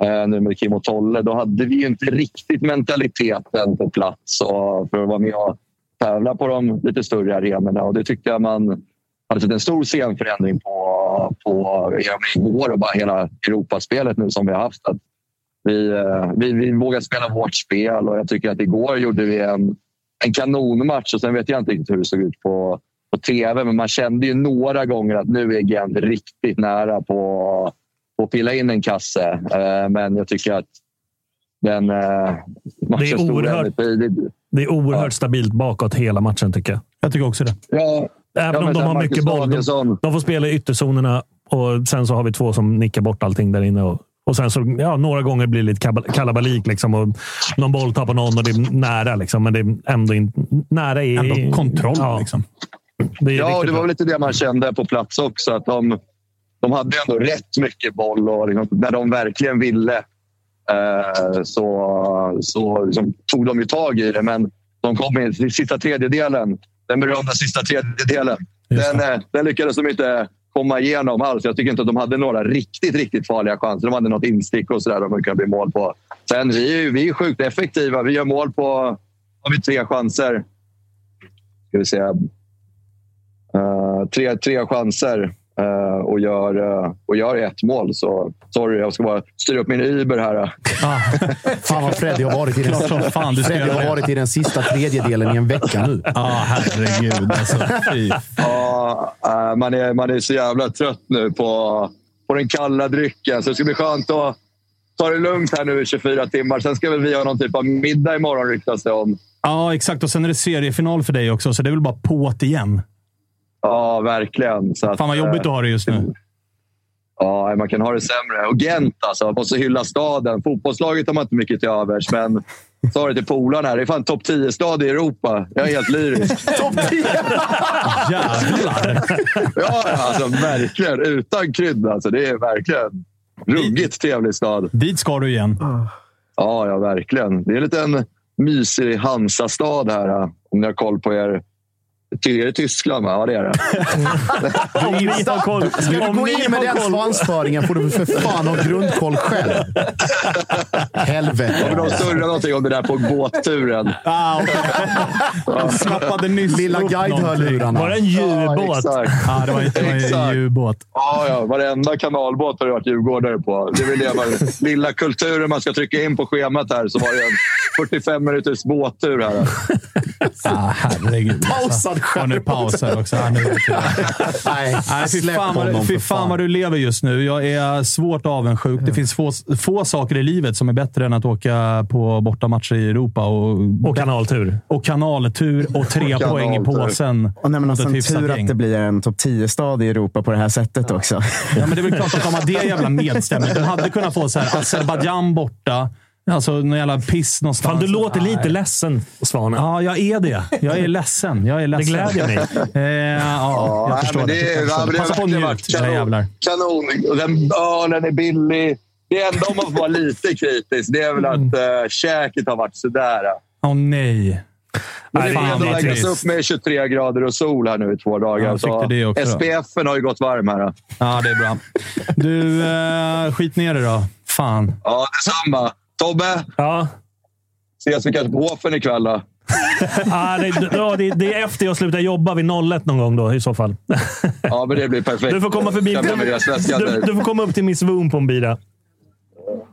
Eh, nu med Kim och Tolle. Då hade vi ju inte riktigt mentaliteten på plats och för att vara med och tävla på de lite större arenorna. Och det tyckte jag man hade sett en stor scenförändring på, på igår och bara hela Europaspelet nu som vi har haft. Att vi, eh, vi, vi vågar spela vårt spel och jag tycker att igår gjorde vi en, en kanonmatch och sen vet jag inte riktigt hur det såg ut på, på tv men man kände ju några gånger att nu är Gent riktigt nära på, på att pilla in en kasse. Eh, Men jag tycker att den eh, matchen Det är stod oerhört- tidigt. Det är oerhört stabilt bakåt hela matchen tycker jag. Jag tycker också det. Ja, Även Ja, om men de har Marcus mycket boll. De, de får spela i ytterzonerna och sen så har vi två som nickar bort allting där inne. Och, och sen så ja, några gånger blir det lite kalabalik. Liksom, och någon boll tar på någon och det är nära. Liksom, men det är ändå inte nära i... Ändå kontroll. Ja. Liksom. Det är Ja, det var väl lite det man kände på plats också. Att de, de hade ändå rätt mycket boll och liksom, när de verkligen ville eh, så, så liksom, tog de ju tag i det. Men de kom in i sista tredjedelen, den berömda sista tredjedelen. Den, eh, den lyckades de inte komma igenom alls. Jag tycker inte att de hade några riktigt, riktigt farliga chanser. De hade något instick och sådär de kunde bli mål på. Sen vi är ju vi är sjukt effektiva. Vi gör mål på har vi tre chanser. Ska vi säga. Uh, eh, tre, tre chanser eh, och, gör, eh, och gör ett mål. Så sorry, jag ska bara styra upp min Uber här. Fan vad Freddy har varit i den, Klart fan du Freddy har varit i den sista tredjedelen i en vecka nu. Ja, herregud. Alltså, eh, man, är, man är så jävla trött nu på, på den kalla drycken. Så det ska bli skönt att ta det lugnt här nu i 24 timmar. Sen ska väl vi ha någon typ av middag imorgon ryktas det om. Ja, exakt. Och sen är det seriefinal för dig också, så det är väl bara på't igen. Ja, verkligen. Så att, Fan vad jobbigt du har det just nu. Ja, man kan ha det sämre. Och Gent alltså. Man måste hylla staden. Fotbollslaget har man inte mycket till övers, men sa det till polarna här. Det är fan topp 10-stad i Europa. Jag är helt lyrisk. Topp 10! Jävlar! Ja, alltså verkligen. Utan krydda. Alltså, det är verkligen ruggigt trevlig stad. Dit ska du igen. Ja, ja, verkligen. Det är en liten mysig Hansa-stad här. äh, Om ni har koll på er. Är det Tyskland? Va? Ja, det är det. Om. Ska du Om gå in med den koll- svansföringen får du för fan ha grundkoll själv. Ja, Helvete. men de surrade någonting om det där på båtturen. Ah, okay. Snappade nyss Lilla guide-hörlurarna. Var det en Ja, exakt. Ja, det var, det var en djubåt. Ja, ja. Varenda kanalbåt har det varit djurgårdare på. Det är väl det man, lilla kulturen man ska trycka in på schemat här. Så var det en 45 minuters båttur här. Ah, herregud. Pausad Och nu pausar också. Ah, nu. Nej, Nej, fy fan, vad, fy för fan vad du lever just nu. Jag är svårt avundsjuk. Det finns få, få saker i livet som är bättre än att åka på bortamatcher i Europa. Och, Och kanaltur. och kanaltur och tre Och poäng i påsen. Och nej, men alltså, tur att det blir en topp 10-stad i Europa på det här sättet också. Ja, men det är väl klart att de har det jävla medstämning. De hade kunnat få så här Azerbajdzjan borta. Alltså någon jävla piss någonstans. Fan, du låter lite Nej. ledsen, Svanen. Ja, jag är det. Jag är ledsen. Jag är ledsen. glädjer mig. Eh, ja, jag förstår men det. det, är- Jag förstår det Passa på att verkligen njut, era kanon. jävlar. kanon. Och den ölen är billig. Det enda om man får vara lite kritisk, det är väl att uh, käket har varit sådär. Åh nej. Men det är ändå vad läggas upp med 23 grader och sol här nu i två dagar. Ja, det. SPFen har ju gått varm här. Ja, det är bra. Du, eh, skit ner det då. Fan. Ja, detsamma. Tobbe, Ja. ses vi kanske på Hofen ikväll då? Ah, det, ja, det, det är efter jag slutar jobba vid 01 någon gång då, i så fall. Ja, men det blir perfekt. Du får komma förbi. Du, du får komma upp till Miss Woon på en bira.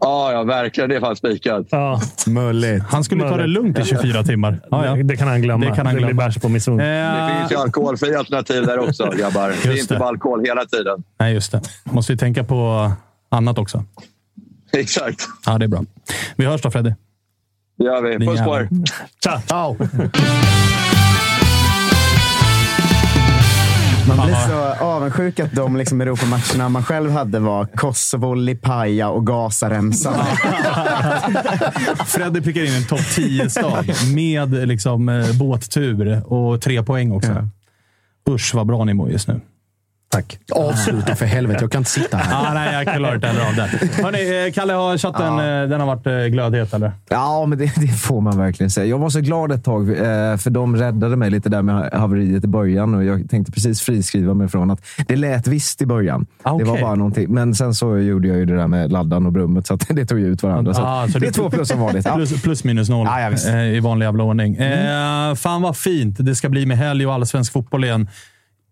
Ja, ja, verkligen. Det är fan spikat. Ja. Möjligt. Han skulle ta det lugnt i 24 timmar. Ja, ja. Det, det kan han glömma. Det kan han blir glömma. bärs på Woon. Det Eh, finns ju alkoholfria alternativ där också, grabbar. Det är inte det. bara alkohol hela tiden. nej, just det. Måste ju tänka på annat också. Exakt. Ja, det är bra. Vi hörs då, Freddy. Det gör vi. Puss på er. Tja! Ciao. Man blir så avundsjuk att de liksom Europamatcherna man själv hade var Kosovo, Lipaja och Gazaremsan. Freddy prickar in en topp 10-stad med liksom, eh, båttur och tre poäng också. Usch vad bra ni mår just nu. Tack. Avsluta för helvete. Jag kan inte sitta här. Ah, nej, jag klarar inte heller av det. Hörrni, eh, Kalle, har chatten eh, den har varit eh, glödhet eller? Ja, men det, det får man verkligen säga. Jag var så glad ett tag, för de räddade mig lite där med haveriet i början. Och jag tänkte precis friskriva mig från att det lät visst i början. Ah, Det var bara någonting. Men sen så gjorde jag ju det där med laddan och brummet, så att det tog ju ut varandra. Så Ah, så det är två plus som vanligt. Ja. Plus, plus minus noll Ja, ja, i vanlig jävla ordning. Eh, fan vad fint det ska bli med helg och allsvensk fotboll igen.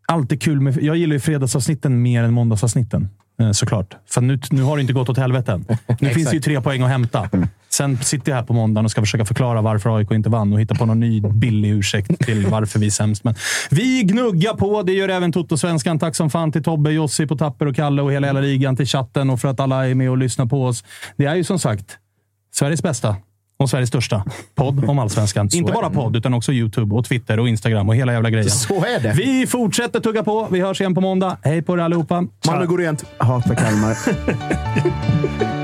Alltid kul med... Jag gillar ju fredagsavsnitten mer än måndagsavsnitten. Eh, såklart. För nu, nu har det inte gått åt helvete än. Nu finns det ju tre poäng att hämta. Sen sitter jag här på måndagen och ska försöka förklara varför AIK inte vann och hitta på någon ny billig ursäkt till varför vi är sämst. Men vi gnuggar på. Det gör även Toto-svenskan. Tack som fan till Tobbe, Jossi på Tapper och Kalle och hela, hela ligan. Till chatten och för att alla är med och lyssnar på oss. Det är ju som sagt Sveriges bästa och Sveriges största podd om allsvenskan. Inte bara podd, utan också YouTube, och Twitter och Instagram och hela jävla grejen. Så är det. Vi fortsätter tugga på. Vi hörs igen på måndag. Hej på er allihopa. Malmö går rent. Hatar Kalmar.